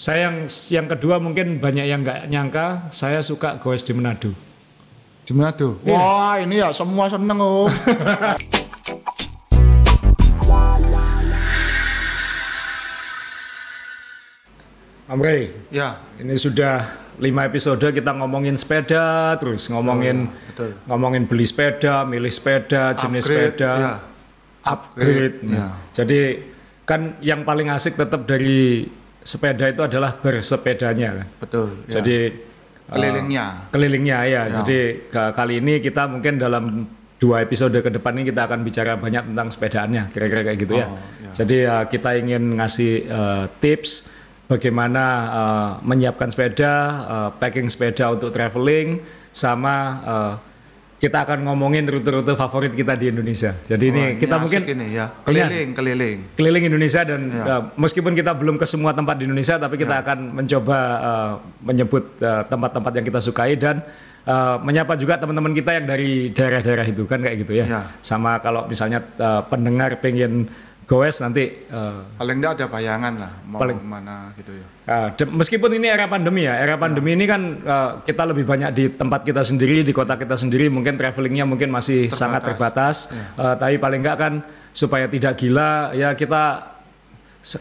Saya yang yang kedua mungkin banyak yang nggak nyangka, saya suka goes di Manado. Di Manado. Iya. Wah, ini ya semua seneng. Om Rey, ya, ini sudah lima episode kita ngomongin sepeda terus, ngomongin betul. ngomongin beli sepeda, milih sepeda, jenis Upgrade, sepeda, ya. upgrade. Upgrade, ya. Jadi kan yang paling asik tetap dari sepeda itu adalah bersepedanya. Betul. ya. Jadi kelilingnya. kelilingnya ya. Ya. Jadi kali ini kita mungkin dalam dua episode ke depan ini kita akan bicara banyak tentang sepedaannya, kira-kira kayak gitu ya. Oh, ya. Jadi uh, kita ingin ngasih uh, tips bagaimana uh, menyiapkan sepeda, uh, packing sepeda untuk traveling, sama uh, kita akan ngomongin rute-rute favorit kita di Indonesia. Jadi ini Wah, kita asik mungkin ini ya. Ini Keliling, keliling. keliling Indonesia dan Ya. uh, meskipun kita belum ke semua tempat di Indonesia tapi kita akan mencoba uh, menyebut uh, tempat-tempat yang kita sukai dan uh, menyapa juga teman-teman kita yang dari daerah-daerah itu kan kayak gitu ya. Ya. Sama kalau misalnya uh, pendengar pengen goes nanti uh, Paling enggak ada bayangan lah mau Paling- mana gitu ya. uh, de- meskipun ini era pandemi ya, era pandemi ini kan uh, kita lebih banyak di tempat kita sendiri, di kota kita sendiri, mungkin travelingnya mungkin masih sangat terbatas. Uh, tapi paling enggak kan supaya tidak gila ya kita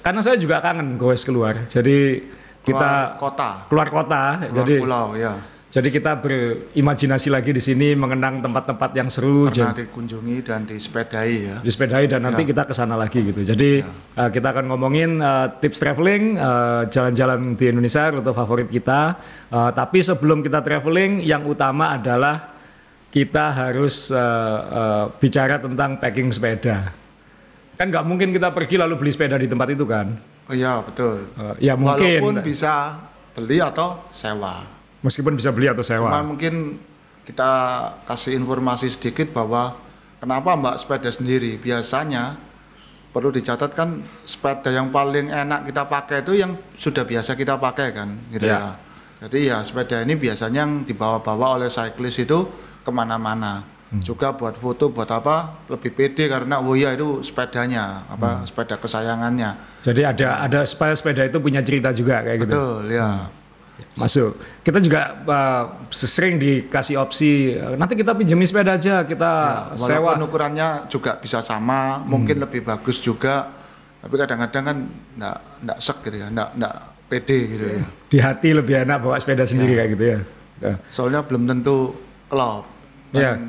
karena saya juga kangen goes keluar. Jadi kita Keluar kota, keluar kota, keluar jadi pulau ya. Jadi kita berimajinasi lagi di sini mengenang tempat-tempat yang seru Pernah jadi dikunjungi dan disepedai ya. disepedai dan nanti kita ke sana lagi gitu. Jadi uh, kita akan ngomongin uh, tips traveling, uh, jalan-jalan di Indonesia, rute favorit kita. Uh, tapi sebelum kita traveling, yang utama adalah kita harus uh, uh, bicara tentang packing sepeda. Kan nggak mungkin kita pergi lalu beli sepeda di tempat itu kan? Oh iya, betul. Uh, ya mungkin, Walaupun bisa beli atau sewa. Meskipun bisa beli atau sewa. Cuman mungkin kita kasih informasi sedikit bahwa kenapa Mbak sepeda sendiri biasanya perlu dicatat kan sepeda yang paling enak kita pakai itu yang sudah biasa kita pakai kan gitu Ya. ya. Jadi ya sepeda ini biasanya yang dibawa-bawa oleh cyclist itu ke mana-mana. Hmm. Juga buat foto buat apa lebih pede karena oh ya itu sepedanya Hmm. apa sepeda kesayangannya. Jadi ada ada supaya sepeda itu punya cerita juga kayak gitu. Betul ya. Masuk. Kita juga uh, sering dikasih opsi uh, nanti kita pinjemin sepeda aja, kita Ya, sewa. ukurannya juga bisa sama, Hmm. mungkin lebih bagus juga, tapi kadang-kadang kan enggak enggak sek gitu ya, enggak enggak pede gitu ya. Di hati lebih enak bawa sepeda sendiri kayak gitu ya. Ya. Soalnya belum tentu klop. Iya.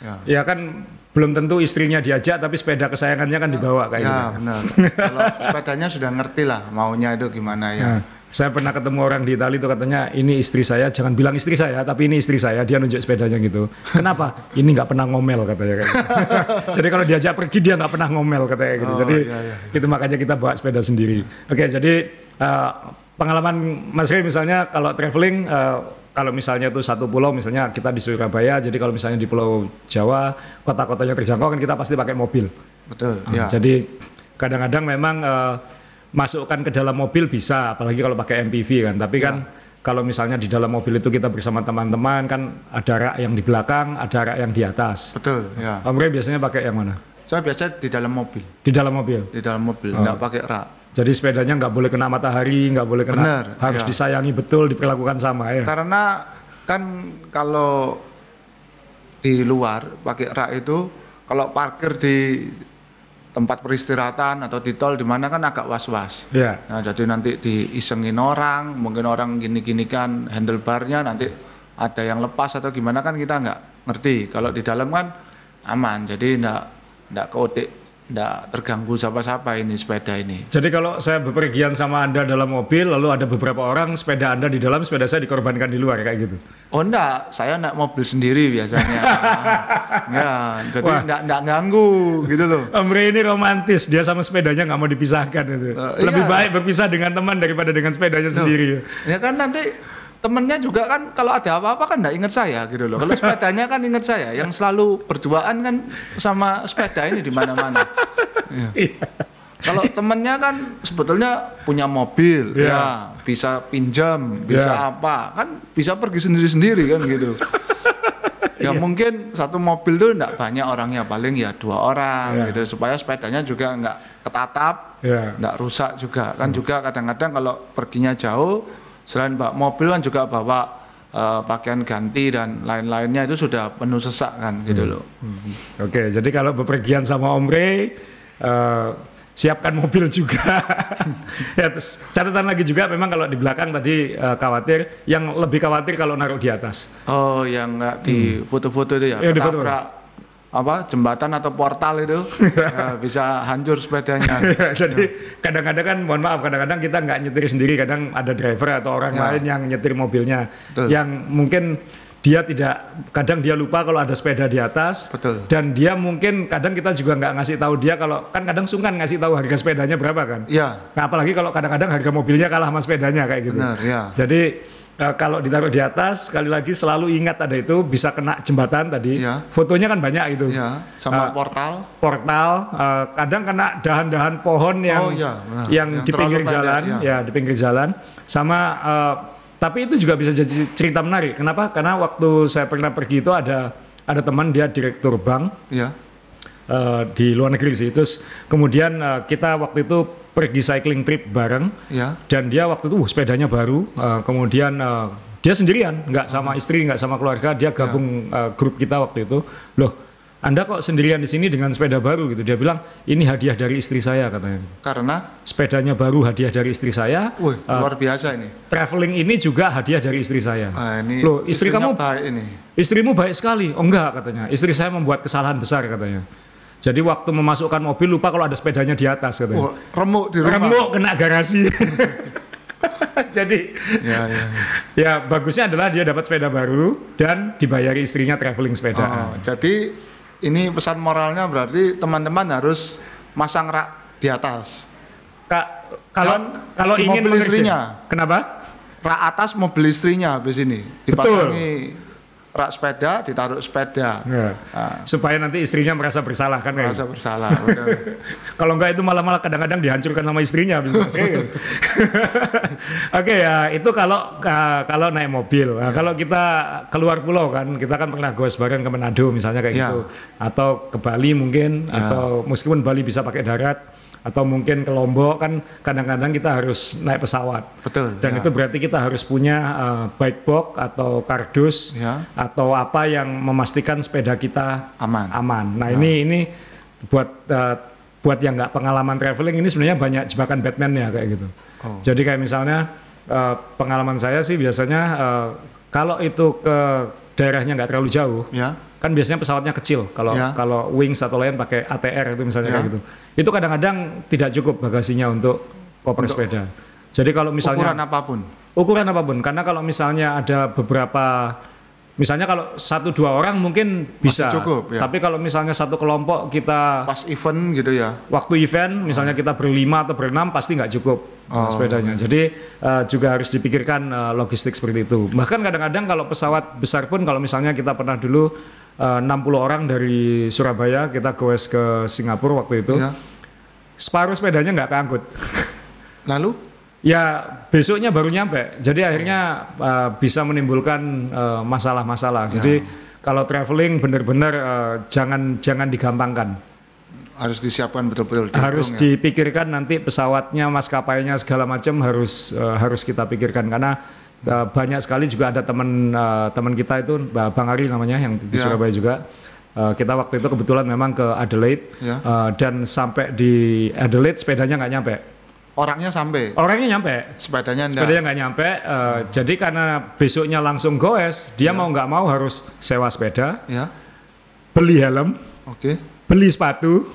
Ya. Ya kan belum tentu istrinya diajak tapi sepeda kesayangannya kan dibawa kayak gitu. Ya, benar. Kalau sepedanya sudah ngerti lah maunya itu gimana ya. Nah, saya pernah ketemu orang di Itali itu katanya ini istri saya, jangan bilang istri saya, tapi ini istri saya. Dia nunjuk sepedanya gitu. Kenapa? ini nggak pernah ngomel katanya. kayak gitu. jadi kalau diajak pergi dia nggak pernah ngomel katanya gitu. Oh, jadi iya, iya. itu makanya kita bawa sepeda sendiri. Oke, jadi eh, pengalaman Mas Ray misalnya kalau traveling, eh, kalau misalnya itu satu pulau, misalnya kita di Surabaya, jadi kalau misalnya di Pulau Jawa, kota-kotanya terjangkau kan kita pasti pakai mobil. Betul, Ah, ya. Jadi kadang-kadang memang eh, masukkan ke dalam mobil bisa, apalagi kalau pakai MPV kan. Tapi kan kalau misalnya di dalam mobil itu kita bersama teman-teman kan ada rak yang di belakang, ada rak yang di atas. Betul, ya. Om biasanya pakai yang mana? Saya biasa di dalam mobil, Di dalam mobil. di dalam mobil, Oh. enggak pakai rak. Jadi sepedanya nggak boleh kena matahari, nggak boleh kena, Benar, harus ya. disayangi betul, diperlakukan sama ya. Karena kan kalau di luar pakai rak itu kalau parkir di tempat peristirahatan atau di tol di mana kan agak was-was. Ya. Nah, jadi nanti diisengin orang, mungkin orang gini-gini kan handlebarnya nanti ada yang lepas atau gimana kan kita nggak ngerti. Kalau di dalam kan aman, jadi nggak nggak keotik, nggak terganggu siapa-siapa ini sepeda ini. Jadi kalau saya bepergian sama Anda dalam mobil, lalu ada beberapa orang sepeda Anda di dalam, sepeda saya dikorbankan di luar kayak gitu. Oh enggak, saya naik mobil sendiri biasanya. ya, jadi Wah. enggak enggak ganggu gitu loh. Om ini romantis, dia sama sepedanya nggak mau dipisahkan itu. Eh, Lebih iya. baik berpisah dengan teman daripada dengan sepedanya sendiri. Ya kan nanti temennya juga kan kalau ada apa-apa kan enggak ingat saya gitu loh. Kalau sepedanya kan ingat saya, yang selalu berduaan kan sama sepeda ini di mana-mana. Iya. Kalau temennya kan sebetulnya punya mobil, Iya. ya bisa pinjam, bisa Iya. apa, kan bisa pergi sendiri-sendiri kan gitu. Iya. ya mungkin satu mobil tuh enggak banyak orangnya, paling ya dua orang Iya. gitu supaya sepedanya juga enggak ketatap, Ya. nggak rusak juga kan juga kadang-kadang kalau perginya jauh selain bawa mobil kan juga bawa eh, pakaian ganti dan lain-lainnya itu sudah penuh sesak kan gitu loh Oke, jadi kalau bepergian sama Om Ray, eh, siapkan mobil juga. ya, terus catatan lagi juga, memang kalau di belakang tadi eh, khawatir, yang lebih khawatir kalau naruh di atas. oh yang nggak di foto-foto itu ya Iya, di foto. Apa jembatan atau portal itu ya, bisa hancur sepedanya Ya, jadi kadang-kadang kan, mohon maaf, kadang-kadang kita nggak nyetir sendiri, kadang ada driver atau orang Ya. lain yang nyetir mobilnya, Betul. yang mungkin dia tidak, kadang dia lupa kalau ada sepeda di atas, betul dan dia mungkin kadang kita juga nggak ngasih tahu dia kalau kan kadang sungkan ngasih tahu harga sepedanya berapa kan. ya Nah, apalagi kalau kadang-kadang harga mobilnya kalah sama sepedanya kayak gitu. benar ya Jadi eh, kalau ditaruh di atas, sekali lagi selalu ingat ada itu bisa kena jembatan tadi. Iya. Fotonya kan banyak itu. ya sama Ah, portal Portal, eh, kadang kena dahan-dahan pohon yang Oh, iya, benar. yang, Yang di pinggir pendek, jalan, iya. ya di pinggir jalan. Sama eh, tapi itu juga bisa jadi cerita menarik. Kenapa? Karena waktu saya pernah pergi itu ada ada teman dia direktur bank ya eh, di luar negeri sih. Terus kemudian eh, kita waktu itu pergi cycling trip bareng ya dan dia waktu itu uh, sepedanya baru. eh, kemudian eh, dia sendirian, nggak sama istri, nggak sama keluarga. Dia gabung eh, grup kita waktu itu. Loh, anda kok sendirian di sini dengan sepeda baru gitu? Dia bilang ini hadiah dari istri saya katanya. karena Sepedanya baru hadiah dari istri saya. wih luar biasa ini Traveling ini juga hadiah dari istri saya. ah, ini Loh, istri kamu- baik ini Istrimu baik sekali. Oh enggak katanya. Istri saya membuat kesalahan besar katanya. Jadi waktu memasukkan mobil lupa kalau ada sepedanya di atas katanya. Wah, remuk di rumah Remuk kena garasi. Jadi ya ya, ya. ya bagusnya adalah dia dapat sepeda baru dan dibayari istrinya traveling sepeda. Oh, jadi ini pesan moralnya berarti teman-teman harus masang rak di atas Kak, kalau Dan kalau ingin istrinya. kenapa? rak atas mobil istrinya habis ini dipasangi rak sepeda ditaruh sepeda Ya. Ah, Supaya nanti istrinya merasa bersalah kan merasa bersalah. Kalau enggak itu malah-malah kadang-kadang dihancurkan sama istrinya habis. Oke ya, itu kalau ka- kalau naik mobil. Nah, kalau kita keluar pulau kan, kita kan pernah goes bareng ke Manado misalnya kayak Ya. gitu. Atau ke Bali mungkin atau meskipun Bali bisa pakai darat atau mungkin ke Lombok kan kadang-kadang kita harus naik pesawat. betul Dan ya. itu berarti kita harus punya uh, bike box atau kardus Ya. atau apa yang memastikan sepeda kita aman aman. Nah ini ini buat uh, buat yang nggak pengalaman traveling ini sebenarnya banyak jebakan Batman ya kayak gitu. Oh. Jadi kayak misalnya uh, pengalaman saya sih biasanya uh, kalau itu ke daerahnya nggak terlalu jauh, ya kan biasanya pesawatnya kecil. Kalau Ya. kalau Wings atau lain pakai ATR itu misalnya Ya. kayak gitu. Itu kadang-kadang tidak cukup bagasinya untuk koper sepeda. Jadi kalau misalnya ukuran apa pun ukuran apa pun karena kalau misalnya ada beberapa misalnya kalau satu dua orang mungkin bisa cukup, ya. tapi kalau misalnya satu kelompok kita pas event gitu ya waktu event misalnya kita berlima atau berenam pasti nggak cukup uh, Oh. sepedanya jadi uh, juga harus dipikirkan uh, logistik seperti itu bahkan kadang-kadang kalau pesawat besar pun kalau misalnya kita pernah dulu uh, 60 orang dari Surabaya kita goes ke Singapura waktu itu. Ya separuh sepedanya nggak keangkut. Lalu? Ya besoknya baru nyampe, jadi akhirnya uh, bisa menimbulkan uh, masalah-masalah. Jadi kalau traveling benar-benar uh, jangan jangan digampangkan, harus disiapkan betul-betul harus ya. dipikirkan nanti pesawatnya, maskapainya segala macam harus uh, harus kita pikirkan. Karena uh, banyak sekali juga ada teman uh, teman kita itu Bang Ari namanya yang di Ya. Surabaya juga. Uh, kita waktu itu kebetulan memang ke Adelaide Ya. uh, dan sampai di Adelaide sepedanya nggak nyampe. orangnya sampai Orangnya nyampe, sepedanya enggak sepedanya nggak nyampe eh, jadi karena besoknya langsung goes dia mau nggak mau harus sewa sepeda ya beli helm oke beli sepatu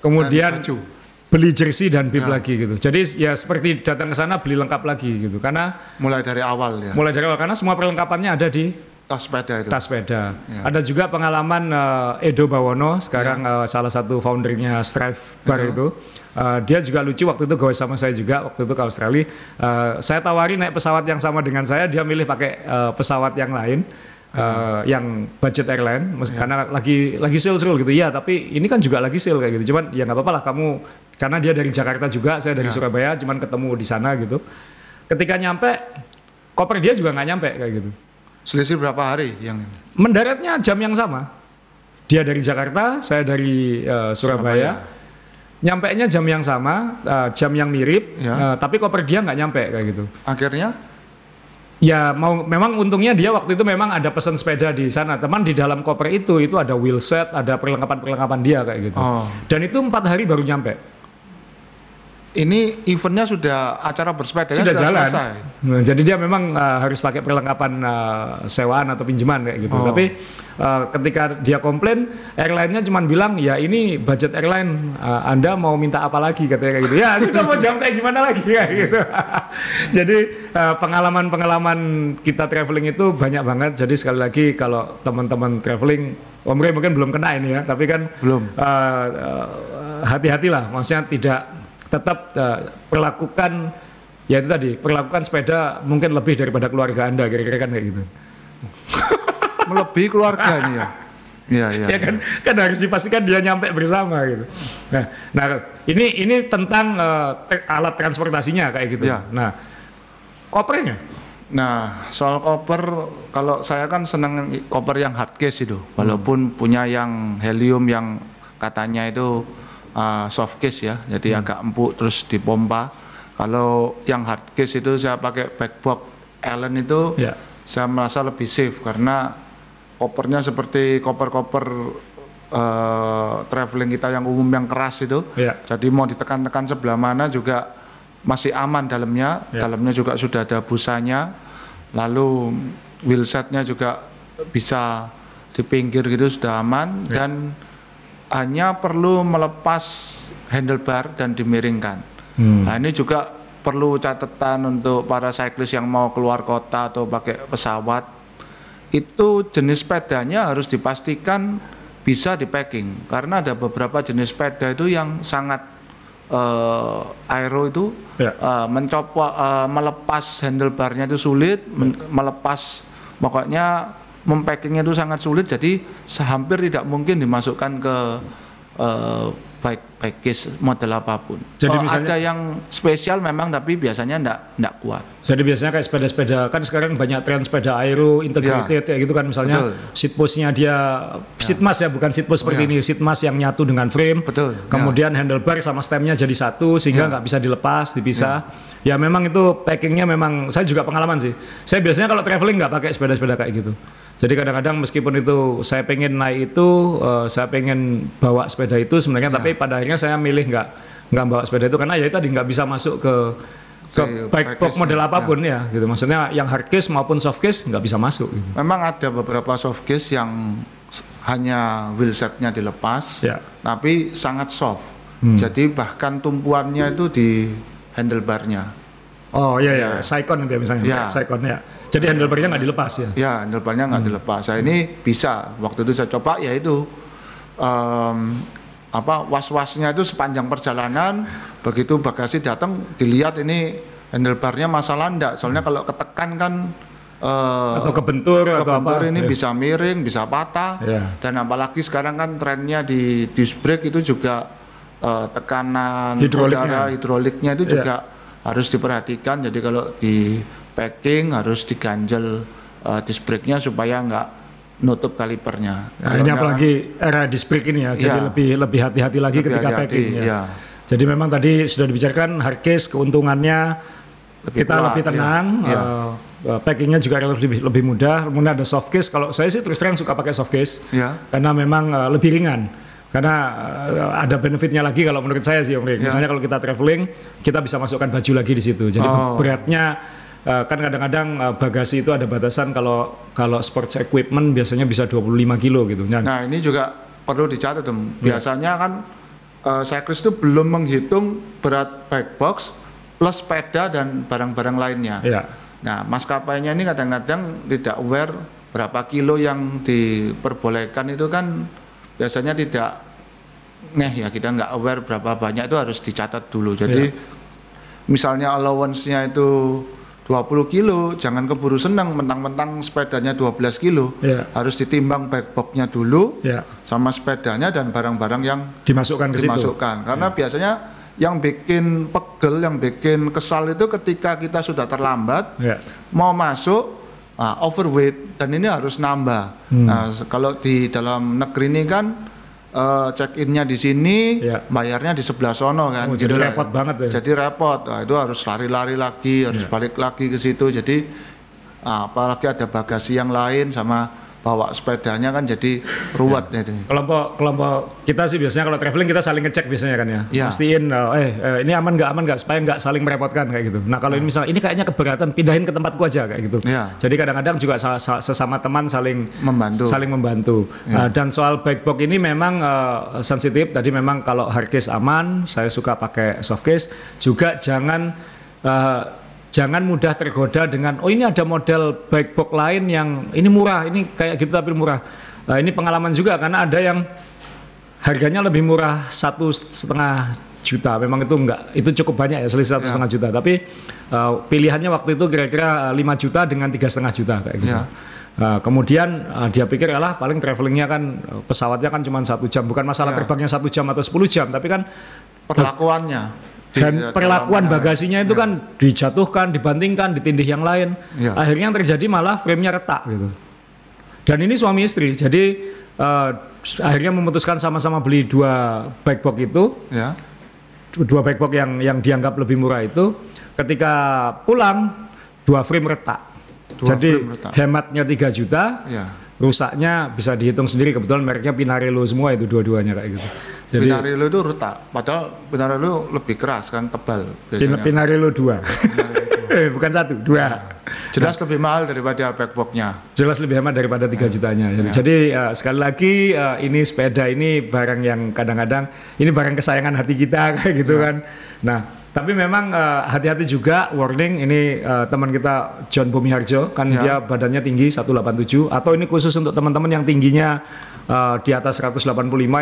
kemudian baju. Beli jersey dan bib Ya. lagi gitu. Jadi ya seperti datang ke sana beli lengkap lagi gitu. Karena mulai dari awal ya. mulai dari awal karena semua perlengkapannya ada di tas sepeda itu. Tas sepeda. Ya. ada juga pengalaman eh, Edo Bawono sekarang eh, salah satu foundernya Strive Bar Edo. itu. Eh, dia juga lucu waktu itu gawe sama saya juga waktu itu ke Australia. Eh, saya tawari naik pesawat yang sama dengan saya dia milih pakai eh, pesawat yang lain eh, yang budget airline Mus- karena lagi lagi sale sale gitu ya tapi ini kan juga lagi sale kayak gitu cuman ya nggak apa-apa lah kamu karena dia dari Jakarta juga saya dari Ya. Surabaya cuman ketemu di sana gitu ketika nyampe koper dia juga nggak nyampe kayak gitu selisih berapa hari yang ini mendaratnya jam yang sama. Dia dari Jakarta, saya dari eh, Surabaya. nyampe nya jam yang sama, uh, jam yang mirip, Ya. uh, tapi koper dia nggak nyampe kayak gitu. Akhirnya Ya mau memang untungnya dia waktu itu memang ada pesan sepeda di sana. Teman di dalam koper itu itu ada wheel set, ada perlengkapan-perlengkapan dia kayak gitu. Oh. Dan itu empat hari baru nyampe. Ini eventnya sudah acara bersepeda Sudah jalan. selesai. Nah, jadi dia memang uh, harus pakai perlengkapan uh, sewaan atau pinjaman kayak gitu. Oh. Tapi uh, ketika dia komplain, airline-nya cuma bilang ya ini budget airline, uh, Anda mau minta apa lagi katanya kayak gitu. Ya sudah mau jam kayak gimana lagi kayak gitu. jadi uh, pengalaman-pengalaman kita traveling itu banyak banget. Jadi sekali lagi kalau teman-teman traveling, Om Rey mungkin belum kena ini ya, tapi kan Belum. uh, uh, hati-hatilah, maksudnya tidak tetap uh, perlakukan ya itu tadi perlakukan sepeda mungkin lebih daripada keluarga anda kira-kira kan kayak gitu Melebihi keluarga ini ya. Iya, iya. ya kan kan harus dipastikan dia nyampe bersama gitu nah nah ini ini tentang uh, te- alat transportasinya kayak gitu Ya. nah kopernya Nah, soal koper, kalau saya kan senang koper yang hard case itu, walaupun punya yang helium yang katanya itu uh, soft case ya, jadi agak empuk terus dipompa. Kalau yang hard case itu saya pakai backbox Allen itu, ya saya merasa lebih safe karena kopernya seperti koper-koper eh, traveling kita yang umum yang keras itu. ya Jadi mau ditekan-tekan sebelah mana juga masih aman dalamnya. Ya. Dalamnya juga sudah ada busanya. Lalu wheel setnya juga bisa di pinggir gitu sudah aman Ya. dan hanya perlu melepas handlebar dan dimiringkan. Hmm. Nah, ini juga perlu catatan untuk para cyclist yang mau keluar kota atau pakai pesawat. Itu jenis sepedanya harus dipastikan bisa di packing karena ada beberapa jenis sepeda itu yang sangat eh, aero itu Ya. eh, mencopot eh, melepas handlebarnya itu sulit, men- melepas pokoknya mempackingnya itu sangat sulit jadi hampir tidak mungkin dimasukkan ke eh, baik baik case model apa pun. Jadi Oh, misalnya- ada yang spesial memang tapi biasanya enggak enggak kuat. Jadi biasanya kayak sepeda-sepeda kan sekarang banyak tren sepeda aero integrated ya gitu kan misalnya Betul. seat postnya dia seat mask ya bukan seat post seperti Oh, ini ya. seat mask yang nyatu dengan frame. Betul, Kemudian handlebar sama stemnya jadi satu sehingga Ya. nggak bisa dilepas, dipisah. Ya. Memang itu packingnya memang saya juga pengalaman sih. Saya biasanya kalau traveling nggak pakai sepeda-sepeda kayak gitu. Jadi kadang-kadang meskipun itu saya pengen naik itu, eh, saya pengen bawa sepeda itu sebenarnya, tapi pada akhirnya saya milih nggak nggak bawa sepeda itu karena ya itu tadi nggak bisa masuk ke ke Si baik box package-nya, model apa pun ya. gitu. Maksudnya yang hard case maupun soft case nggak bisa masuk. Gitu. Memang ada beberapa soft case yang hanya wheel setnya dilepas, Ya. tapi sangat soft. Hmm. Jadi bahkan tumpuannya itu di handlebarnya. Oh iya ya, Ya. Saikon itu ya misalnya, Ya. Saikon ya. Jadi handlebarnya nggak dilepas ya. Ya, handlebarnya nggak dilepas. Nah, ini bisa. Waktu itu saya coba ya itu em, apa was-wasnya itu sepanjang perjalanan begitu bagasi datang dilihat ini handlebarnya masalah enggak. Soalnya kalau ketekan kan eh, Atau kebentur, atau kebentur apa. ini Ya. bisa miring, bisa patah. Ya. Dan apalagi sekarang kan trennya di disc brake itu juga eh, tekanan Hidroliknya. udara hidroliknya itu Ya. juga harus diperhatikan. Jadi kalau di packing harus diganjel eh, disc brake-nya supaya nggak nutup kalipernya. Nah, Kalau ini apalagi era disc brake ini ya, jadi Ya. lebih lebih hati-hati lagi Lebih ketika hati-hati, packing ya. ya. Jadi memang tadi sudah dibicarakan hard case keuntungannya Lebih kita kuat, lebih ya. tenang, Ya. eh, packingnya juga lebih lebih mudah. Kemudian ada soft case. Kalau saya sih terus terang suka pakai soft case Ya. karena memang lebih ringan. Karena eh, ada benefitnya lagi kalau menurut saya sih Om Rik. Ya. Misalnya kalau kita traveling, kita bisa masukkan baju lagi di situ. Jadi Oh. beratnya eh, kan kadang-kadang eh, bagasi itu ada batasan kalau kalau sports equipment biasanya bisa 25 kilo gitu. Nah, Nah ini juga perlu dicatat Om. Biasanya kan eh, cyclist itu belum menghitung berat bike box plus sepeda dan barang-barang lainnya. ya. Nah maskapainya ini kadang-kadang tidak aware berapa kilo yang diperbolehkan itu kan biasanya tidak ngeh ya kita nggak aware berapa banyak itu harus dicatat dulu. Jadi misalnya allowance-nya itu 20 kilo, jangan keburu senang mentang-mentang sepedanya 12 kilo. Ya. Harus ditimbang back box-nya dulu Ya, sama sepedanya dan barang-barang yang dimasukkan ke situ. dimasukkan. Karena biasanya yang bikin pegel, yang bikin kesal itu ketika kita sudah terlambat Ya. mau masuk ah, overweight dan ini harus nambah. Hmm. Nah, kalau di dalam negeri ini kan eh, check innya di sini, Iya. bayarnya di sebelah sono kan. Oh, jadi lah. repot banget ya. Jadi repot. Nah, itu harus lari-lari lagi, harus Iya. balik lagi ke situ. Jadi ah, apalagi ada bagasi yang lain sama bawa sepedanya kan jadi ruwet Iya. jadi. Kelompok kelompok kita sih biasanya kalau traveling kita saling ngecek biasanya kan ya. Iya. Mastiin eh, eh eh, ini aman nggak aman nggak supaya nggak saling merepotkan kayak gitu. Nah kalau ini misalnya ini kayaknya keberatan pindahin ke tempatku aja kayak gitu. Iya. Jadi kadang-kadang juga sa- sa- sesama teman saling Membantu. saling membantu. Uh, dan soal back box ini memang uh, sensitif. Tadi memang kalau hard case aman, saya suka pakai soft case. Juga jangan uh, jangan mudah tergoda dengan oh ini ada model back box lain yang ini murah, ini kayak gitu tapi murah. Uh, ini pengalaman juga karena ada yang harganya lebih murah satu setengah juta. Memang itu enggak, itu cukup banyak ya selisih satu Ya. setengah juta. Tapi uh, pilihannya waktu itu kira-kira uh, 5 juta dengan tiga setengah juta kayak gitu. Ya. Nah, kemudian uh, dia pikir alah paling travelingnya kan uh, pesawatnya kan cuma satu jam, bukan masalah Ya. terbangnya satu jam atau 10 jam, tapi kan Perlakuannya dan perlakuan bagasinya itu Ya. kan dijatuhkan, dibandingkan, ditindih yang lain. Ya. Akhirnya yang terjadi malah frame-nya retak gitu. Dan ini suami istri, jadi uh, akhirnya memutuskan sama-sama beli dua back box itu, ya. dua back box yang yang dianggap lebih murah itu. Ketika pulang dua frame retak. Dua jadi frame retak. hematnya 3 juta, Ya. Rusaknya bisa dihitung sendiri kebetulan mereknya Pinarello semua itu dua-duanya kayak gitu. Jadi Pinarello itu retak, padahal Pinarello lebih keras kan, tebal biasanya. Pinarello 2. eh, bukan satu, dua. Jelas lebih mahal daripada backboxnya. Jelas lebih hemat daripada 3 jutanya. Jadi, Ya. jadi, eh, sekali lagi eh, ini sepeda ini barang yang kadang-kadang ini barang kesayangan hati kita kayak gitu Ya. kan. Nah, tapi memang eh, hati-hati juga warning ini eh, teman kita John Bumiharjo kan Ya. dia badannya tinggi 187 atau ini khusus untuk teman-teman yang tingginya eh, di atas 185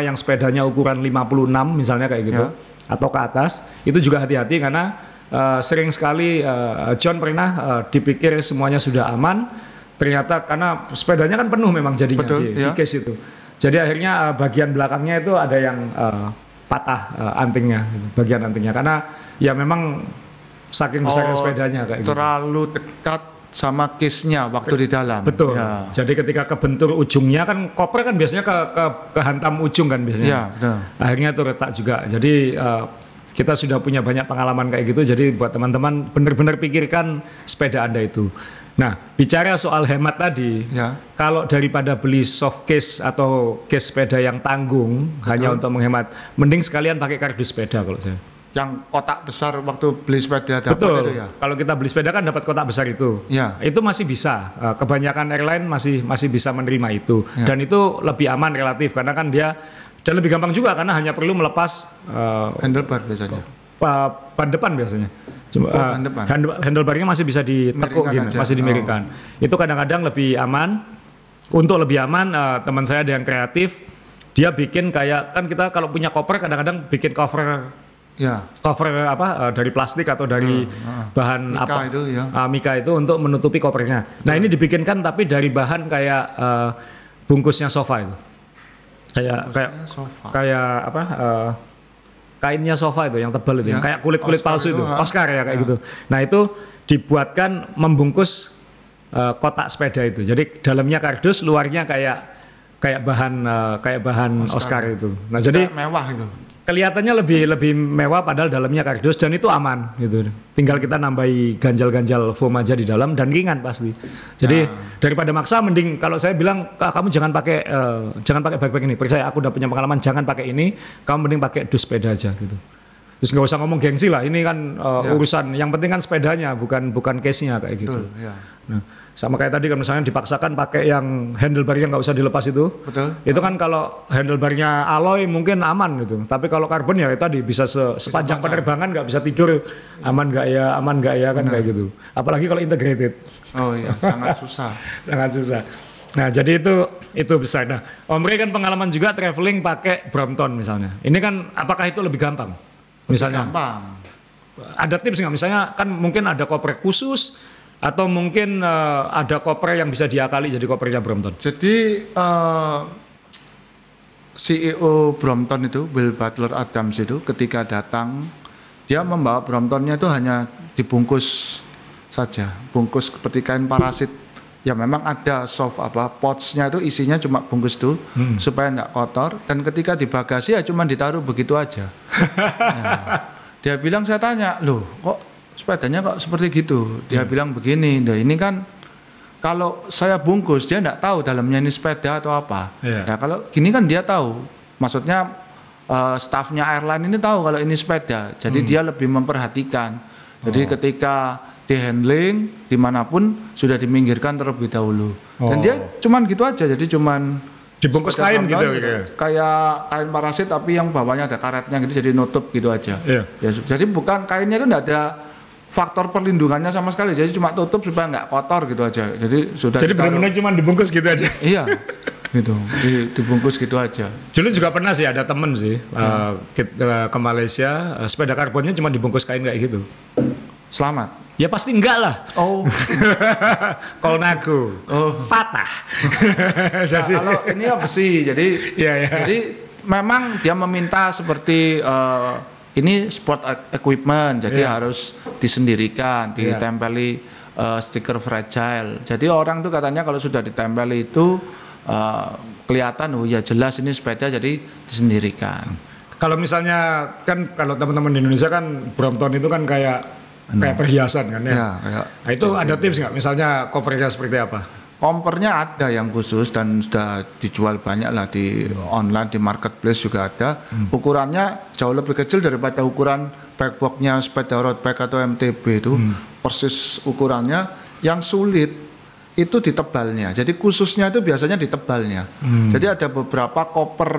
yang sepedanya ukuran 56 misalnya kayak gitu Ya. atau ke atas itu juga hati-hati karena eh, sering sekali eh, John pernah eh, dipikir semuanya sudah aman ternyata karena sepedanya kan penuh memang jadinya Betul, di, di ya. case itu jadi akhirnya eh, bagian belakangnya itu ada yang eh, patah eh, antingnya gitu, bagian antingnya karena ya memang saking besarnya Oh, sepedanya kayak gitu Terlalu dekat sama case-nya waktu di dalam. betul Ya. jadi ketika kebentur ujungnya kan koper kan biasanya ke, ke kehantam ujung kan biasanya Ya, betul. akhirnya itu retak juga. Jadi eh, kita sudah punya banyak pengalaman kayak gitu. Jadi buat teman-teman benar-benar pikirkan sepeda anda itu. Nah bicara soal hemat tadi, Ya. kalau daripada beli soft case atau case sepeda yang tanggung hanya untuk menghemat, mending sekalian pakai kardus sepeda kalau saya. Yang kotak besar waktu beli sepeda dapat Betul. itu ya. Kalau kita beli sepeda kan dapat kotak besar itu. Ya. Itu masih bisa. Eh, Kebanyakan airline masih masih bisa menerima itu. Ya. Dan itu lebih aman relatif karena kan dia dan lebih gampang juga karena hanya perlu melepas eh, Handlebar biasanya. Ban depan biasanya. Cuma, Oh, eh, ban depan. handle- handlebarnya masih bisa ditekuk gini, aja. masih dimiringkan. Itu kadang-kadang lebih aman. Untuk lebih aman, eh, teman saya ada yang kreatif, dia bikin kayak kan kita kalau punya koper kadang-kadang bikin cover Ya. cover apa eh, dari plastik atau dari bahan Mika apa itu ya. Ah, mika itu untuk menutupi kopernya. Nah ini dibikinkan tapi dari bahan kayak eh, bungkusnya sofa itu, kayak kayak sofa. kayak apa? eh, kainnya sofa itu yang tebal itu, Ya, yang kayak kulit kulit Oscar palsu itu, itu. Oscar ya kayak Ya. gitu. Nah itu dibuatkan membungkus eh, kotak sepeda itu. Jadi dalamnya kardus, luarnya kayak kayak bahan eh, kayak bahan Oscar, itu. Nah jadi Kayak mewah itu. Kelihatannya lebih lebih mewah padahal dalamnya kardus dan itu aman gitu. Tinggal kita nambahi ganjal-ganjal foam aja di dalam dan ringan pasti. Jadi daripada maksa mending kalau saya bilang "Ah, kamu jangan pakai eh, jangan pakai backpack ini. Percaya aku udah punya pengalaman jangan pakai ini, kamu mending pakai dus sepeda aja gitu. Terus nggak usah ngomong gengsi lah, ini kan eh, Ya. urusan yang penting kan sepedanya bukan bukan case-nya kayak gitu. Betul, ya. Nah, sama kayak tadi kan misalnya dipaksakan pakai yang handlebarnya nggak usah dilepas itu. Betul. Itu kan kalau handlebarnya alloy mungkin aman gitu. Tapi kalau karbon ya itu tadi bisa se- sepanjang panjang. penerbangan nggak bisa tidur aman nggak ya, aman nggak ya kan kayak gitu. Apalagi kalau integrated Oh iya, sangat susah. sangat susah. Nah jadi itu itu besar. Nah Om Rey kan pengalaman juga traveling pakai Brompton misalnya. Ini kan apakah itu lebih gampang? Misalnya Gampang. ada tips nggak? Misalnya kan mungkin ada koper khusus atau mungkin eh, ada koper yang bisa diakali jadi kopernya Brompton. Jadi eh, CEO Brompton itu Will Butler Adams itu ketika datang dia membawa Bromptonnya itu hanya dibungkus saja, bungkus seperti kain parasit ya memang ada soft apa pouchnya itu isinya cuma bungkus tuh Hmm. supaya nggak kotor dan ketika di bagasi ya cuma ditaruh begitu aja. Nah, dia bilang saya tanya loh kok sepedanya kok seperti gitu dia Hmm. bilang begini nah ini kan kalau saya bungkus dia nggak tahu dalamnya ini sepeda atau apa Iya. nah kalau gini kan dia tahu maksudnya eh, stafnya airline ini tahu kalau ini sepeda Hmm. jadi dia lebih memperhatikan jadi Oh. ketika di handling di mana pun sudah diminggirkan terlebih dahulu dan Oh. dia cuman gitu aja jadi cuman Dibungkus kain gitu, gitu. kayak kain parasit tapi yang bawahnya ada karetnya gitu jadi nutup gitu aja Iya. ya jadi bukan kainnya itu enggak ada faktor perlindungannya sama sekali jadi cuma tutup supaya nggak kotor gitu aja jadi sudah Jadi benar-benar cuma dibungkus gitu aja. iya gitu di- dibungkus gitu aja Dulu juga pernah sih ada temen sih kit- eh, ke Malaysia eh, sepeda karbonnya cuma dibungkus kain kayak gitu. selamat Ya pasti enggak lah. oh Kolnago oh patah. Nah, Jadi kalau ini ya besi jadi Iya, iya. jadi memang dia meminta seperti eh, ini sport e- equipment jadi Iya. harus disendirikan Iya. ditempeli eh, stiker fragile jadi orang tuh katanya kalau sudah ditempeli itu eh, kelihatan oh ya jelas ini sepeda jadi disendirikan kalau misalnya kan kalau teman-teman di Indonesia kan Brompton itu kan kayak kayak perhiasan kan ya. ya kayak Nah, itu ada tips nggak? Misalnya covernya seperti apa? Kompernya ada yang khusus dan sudah dijual banyak lah di online di marketplace juga ada. Ukurannya jauh lebih kecil daripada ukuran backboxnya sepeda road bike atau MTB itu persis ukurannya. Yang sulit itu di tebalnya. Jadi khususnya itu biasanya di tebalnya. Jadi ada beberapa koper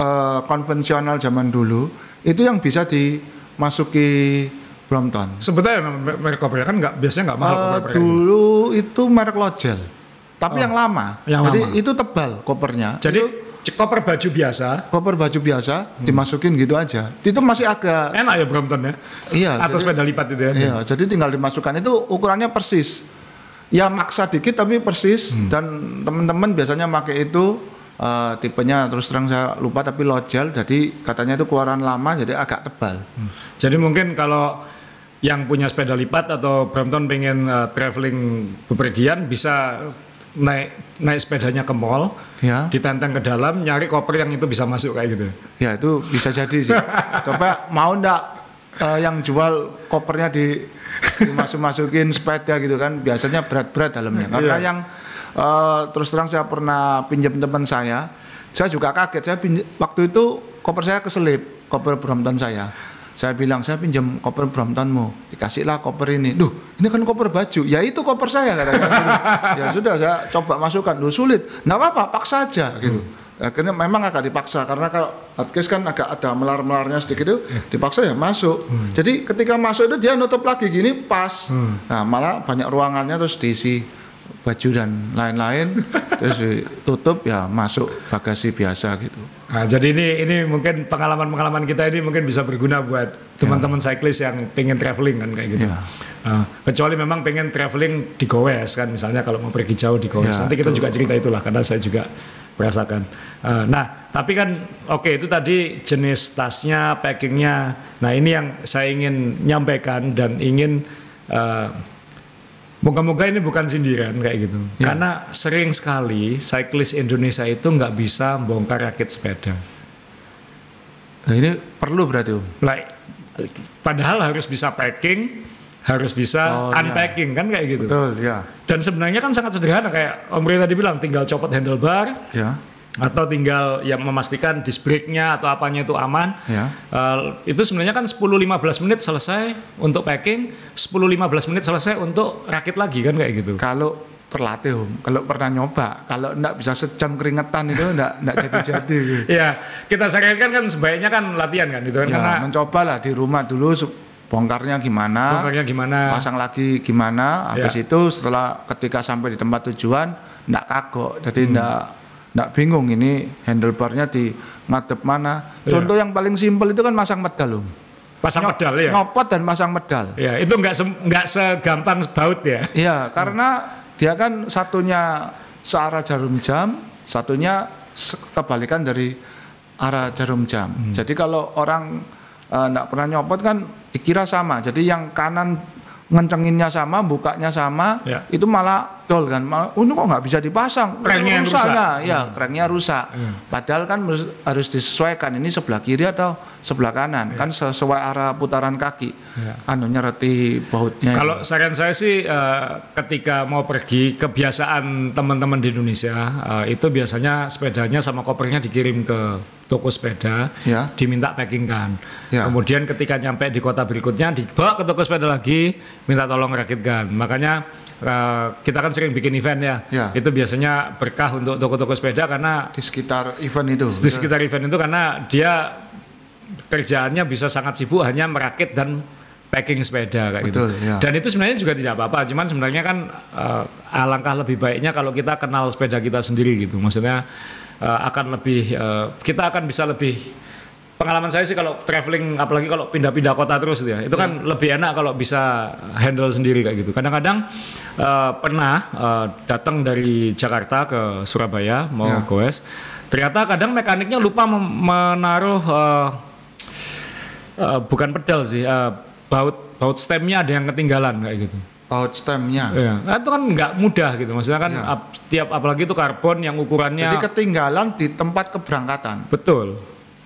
eh, konvensional zaman dulu itu yang bisa dimasuki Brompton. Sebetulnya merek covernya kan nggak biasanya nggak mahal gitu. dulu itu merek Logel, tapi yang lama. yang Jadi lama. itu tebal kopernya. Jadi itu cover baju biasa koper baju biasa dimasukin gitu aja. Itu masih agak enak ya Brompton ya. iya. Atau jadi, sepeda lipat itu ya. iya, jadi tinggal dimasukkan itu ukurannya persis. Ya maksa dikit tapi persis Hmm. dan teman-teman biasanya pakai itu eh, tipenya terus terang saya lupa tapi Logel jadi katanya itu keluaran lama jadi agak tebal. Jadi mungkin kalau yang punya sepeda lipat atau Brompton pengen uh, traveling bepergian bisa naik naik sepedanya ke mall, Ya. ditenteng ke dalam, nyari koper yang itu bisa masuk kayak gitu. Ya itu bisa jadi sih. Coba mau ndak eh, yang jual kopernya di dimasuk-masukin sepeda gitu kan biasanya berat-berat dalamnya. Karena Iya. yang eh, terus terang saya pernah pinjam teman saya, saya juga kaget. Saya pinj- waktu itu koper saya keselip, koper Brompton saya. Saya bilang saya pinjam koper Bromptonmu, dikasihlah koper ini. Duh, ini kan koper baju. Ya itu koper saya katanya. ya sudah saya coba masukkan. Duh sulit. Nggak apa-apa, paksa aja gitu. Akhirnya memang agak dipaksa karena kalau hardcase kan agak ada melar-melarnya sedikit itu dipaksa ya masuk. Jadi ketika masuk itu dia nutup lagi gini pas. Nah malah banyak ruangannya terus diisi baju dan lain-lain terus ditutup ya masuk bagasi biasa gitu. Nah, jadi ini ini mungkin pengalaman-pengalaman kita ini mungkin bisa berguna buat teman-teman cyclist yang pengen traveling kan kayak gitu. Ya. Nah, kecuali memang pengen traveling di Goes kan misalnya kalau mau pergi jauh di Goes. Ya, Nanti kita betul. juga cerita itulah karena saya juga merasakan. Uh, nah, tapi kan oke itu tadi jenis tasnya, packingnya. Nah, ini yang saya ingin nyampaikan dan ingin uh, Moga-moga ini bukan sindiran kayak gitu. Ya. Karena sering sekali cyclist Indonesia itu nggak bisa bongkar rakit sepeda. Nah ini perlu berarti Om. Like, padahal harus bisa packing, harus bisa Oh, iya. unpacking kan kayak gitu. Betul ya. Dan sebenarnya kan sangat sederhana kayak Om Ray tadi bilang tinggal copot handlebar Ya. Atau tinggal ya memastikan disc brake-nya atau apanya itu aman. Ya. Eh, itu sebenarnya kan 10-15 menit selesai untuk packing, 10-15 menit selesai untuk rakit lagi kan kayak gitu. Kalau terlatih Om, kalau pernah nyoba, kalau enggak bisa sejam keringetan itu enggak enggak jadi-jadi. gitu. Ya, kita sarankan kan sebaiknya kan latihan kan gitu kan Ya, karena mencoba lah di rumah dulu bongkarnya gimana, bongkarnya gimana. pasang lagi gimana, habis Ya. itu setelah ketika sampai di tempat tujuan enggak kagok, jadi Hmm. enggak enggak bingung ini handlebarnya di ngadep mana. Ya. Contoh yang paling simpel itu kan masang medal Om. pasang Nyop- pedal ya. Ngopot dan masang medal. Ya, itu nggak se- nggak segampang baut ya. Iya, karena dia kan satunya searah jarum jam, satunya se- kebalikan dari arah jarum jam. Hmm. Jadi kalau orang enggak pernah nyopot kan dikira sama. Jadi yang kanan ngencenginnya sama, bukanya sama, Ya. itu malah dol kan. Oh, ini kok nggak bisa dipasang? Yang rusak. Nah, ya, cranknya rusak. Padahal kan harus disesuaikan ini sebelah kiri atau sebelah kanan. Kan sesuai arah putaran kaki. Ya. Anunya reti bautnya. Kalau saran saya sih eh, ketika mau pergi kebiasaan teman-teman di Indonesia eh, itu biasanya sepedanya sama kopernya dikirim ke toko sepeda, Ya. diminta packing kan. Ya. Kemudian ketika nyampe di kota berikutnya dibawa ke toko sepeda lagi, minta tolong rakitkan. Makanya eh, kita kan sering bikin event ya. Ya. Itu biasanya berkah untuk toko-toko sepeda karena di sekitar event itu. di sekitar event itu karena dia kerjaannya bisa sangat sibuk hanya merakit dan packing sepeda kayak Betul, gitu. ya. Dan itu sebenarnya juga tidak apa-apa, cuman sebenarnya kan eh, alangkah lebih baiknya kalau kita kenal sepeda kita sendiri gitu. Maksudnya eh, akan lebih eh, kita akan bisa lebih pengalaman saya sih kalau traveling apalagi kalau pindah-pindah kota terus gitu ya. Itu kan lebih enak kalau bisa handle sendiri kayak gitu. Kadang-kadang eh, pernah eh, datang dari Jakarta ke Surabaya mau Ya. goes. Ternyata kadang mekaniknya lupa menaruh eh, eh, bukan pedal sih, eh, baut baut stemnya ada yang ketinggalan kayak gitu. Baut stemnya. Iya, nah, itu kan nggak mudah gitu. Maksudnya kan Ya. ap- tiap apalagi itu karbon yang ukurannya Jadi ketinggalan di tempat keberangkatan. betul.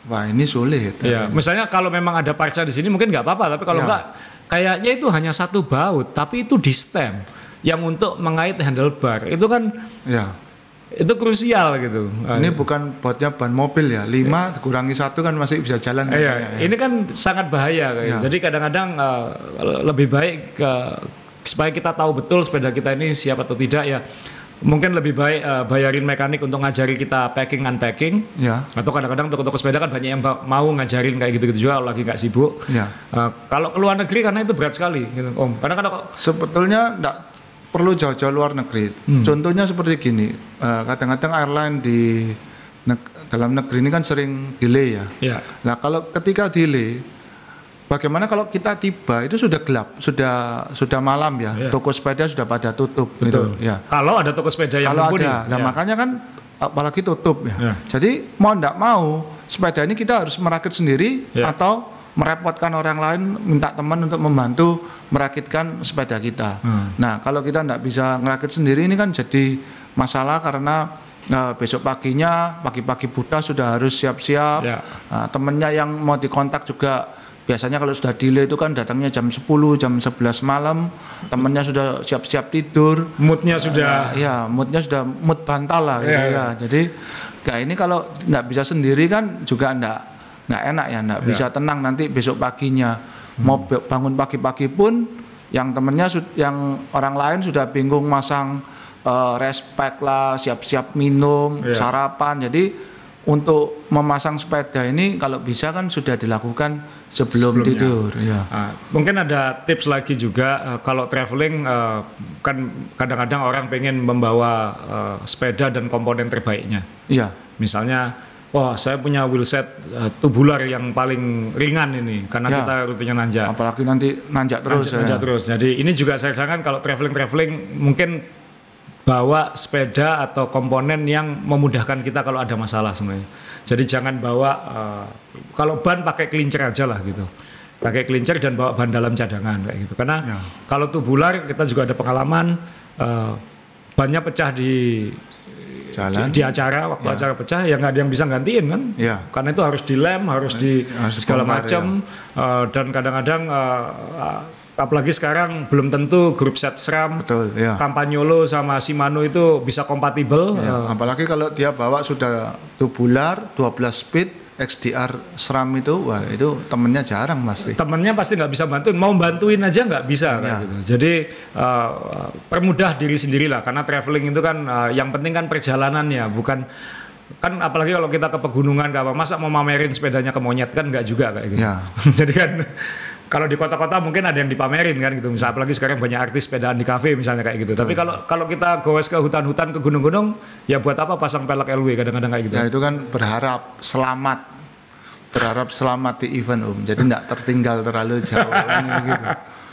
Wah ini sulit. Iya, misalnya kalau memang ada parca di sini mungkin nggak apa-apa, tapi kalau Ya. nggak kayaknya itu hanya satu baut, tapi itu di stem yang untuk mengait handlebar. Itu kan Ya. itu krusial gitu. Ini bukan bautnya ban mobil ya. Lima dikurangi satu kan masih bisa jalan. Iya, katanya, ya. ini kan sangat bahaya kayak. Ya. Jadi kadang-kadang eh, lebih baik ke supaya kita tahu betul sepeda kita ini siap atau tidak ya. Mungkin lebih baik eh, bayarin mekanik untuk ngajari kita packing unpacking. Ya. Atau kadang-kadang toko-toko sepeda kan banyak yang mau ngajarin kayak gitu-gitu juga kalau lagi nggak sibuk. Ya. Eh, kalau ke luar negeri karena itu berat sekali gitu, Om. Karena kalau Sebetulnya enggak perlu jauh-jauh luar negeri. Hmm. Contohnya seperti gini. eh, kadang-kadang airline di neg- dalam negeri ini kan sering delay ya. ya Nah kalau ketika delay, bagaimana kalau kita tiba itu sudah gelap, sudah sudah malam ya, Iya. toko sepeda sudah pada tutup betul. gitu. Ya. Kalau ada toko sepeda yang Kalau mumpuni, ada, nah ya. makanya kan apalagi tutup ya. Ya. Jadi mau ndak mau sepeda ini kita harus merakit sendiri Ya. atau merepotkan orang lain minta teman untuk membantu merakitkan sepeda kita. Hmm. Nah kalau kita ndak bisa ngerakit sendiri ini kan jadi masalah karena eh, besok paginya pagi-pagi buta sudah harus siap-siap. Ya. Nah, temennya yang mau dikontak juga biasanya kalau sudah delay itu kan datangnya jam 10, jam 11 malam, temennya sudah siap-siap tidur. moodnya sudah Ya, moodnya sudah mood bantal lah gitu Iya, ya. Jadi kayak ini kalau nggak bisa sendiri kan juga nggak nggak enak ya, nggak Iya. bisa tenang nanti besok paginya mau Hmm. be- bangun pagi-pagi pun yang temennya yang orang lain sudah bingung masang eh, respect lah, siap-siap minum, Iya. sarapan. Jadi untuk memasang sepeda ini kalau bisa kan sudah dilakukan sebelum Sebelumnya. tidur. Ya. Ah, mungkin ada tips lagi juga eh, kalau traveling eh, kan kadang-kadang orang pengen membawa eh, sepeda dan komponen terbaiknya. Iya. Misalnya, wah saya punya wheelset eh, tubular yang paling ringan ini karena Ya. kita rutinnya nanjak. Apalagi nanti nanjak terus Nanjak, ya. nanjak terus. Jadi ini juga saya sarankan kalau traveling-traveling mungkin bawa sepeda atau komponen yang memudahkan kita kalau ada masalah sebenarnya. Jadi jangan bawa eh, kalau ban pakai kelincer aja lah gitu. Pakai kelincer dan bawa ban dalam cadangan kayak gitu. Karena Ya. kalau tubular kita juga ada pengalaman eh, bannya pecah di Jalan. di acara waktu acara pecah ya nggak ada yang bisa gantiin kan Ya. karena itu harus dilem harus di harus segala macam eh, dan kadang-kadang eh, apalagi sekarang belum tentu grup set SRAM Betul, ya. Campagnolo sama Shimano itu bisa kompatibel Ya, eh, apalagi kalau dia bawa sudah tubular 12 speed XDR SRAM itu wah itu temennya jarang pasti temennya pasti nggak bisa bantuin. Mau bantuin aja nggak bisa kayak Ya. gitu. Jadi eh, permudah diri sendiri lah karena traveling itu kan eh, yang penting kan perjalanannya bukan kan apalagi kalau kita ke pegunungan ke apa masa mau mamerin sepedanya ke monyet kan nggak juga kayak gitu. Ya. jadi kan kalau di kota-kota mungkin ada yang dipamerin kan gitu. Misal apalagi sekarang banyak artis sepedaan di kafe misalnya kayak gitu. Tapi kalau kalau kita goes ke hutan-hutan ke gunung-gunung ya buat apa pasang pelek LW kadang-kadang kayak gitu? Ya itu kan berharap selamat. Berharap selamat di event om. Jadi tidak tertinggal terlalu jauh gitu.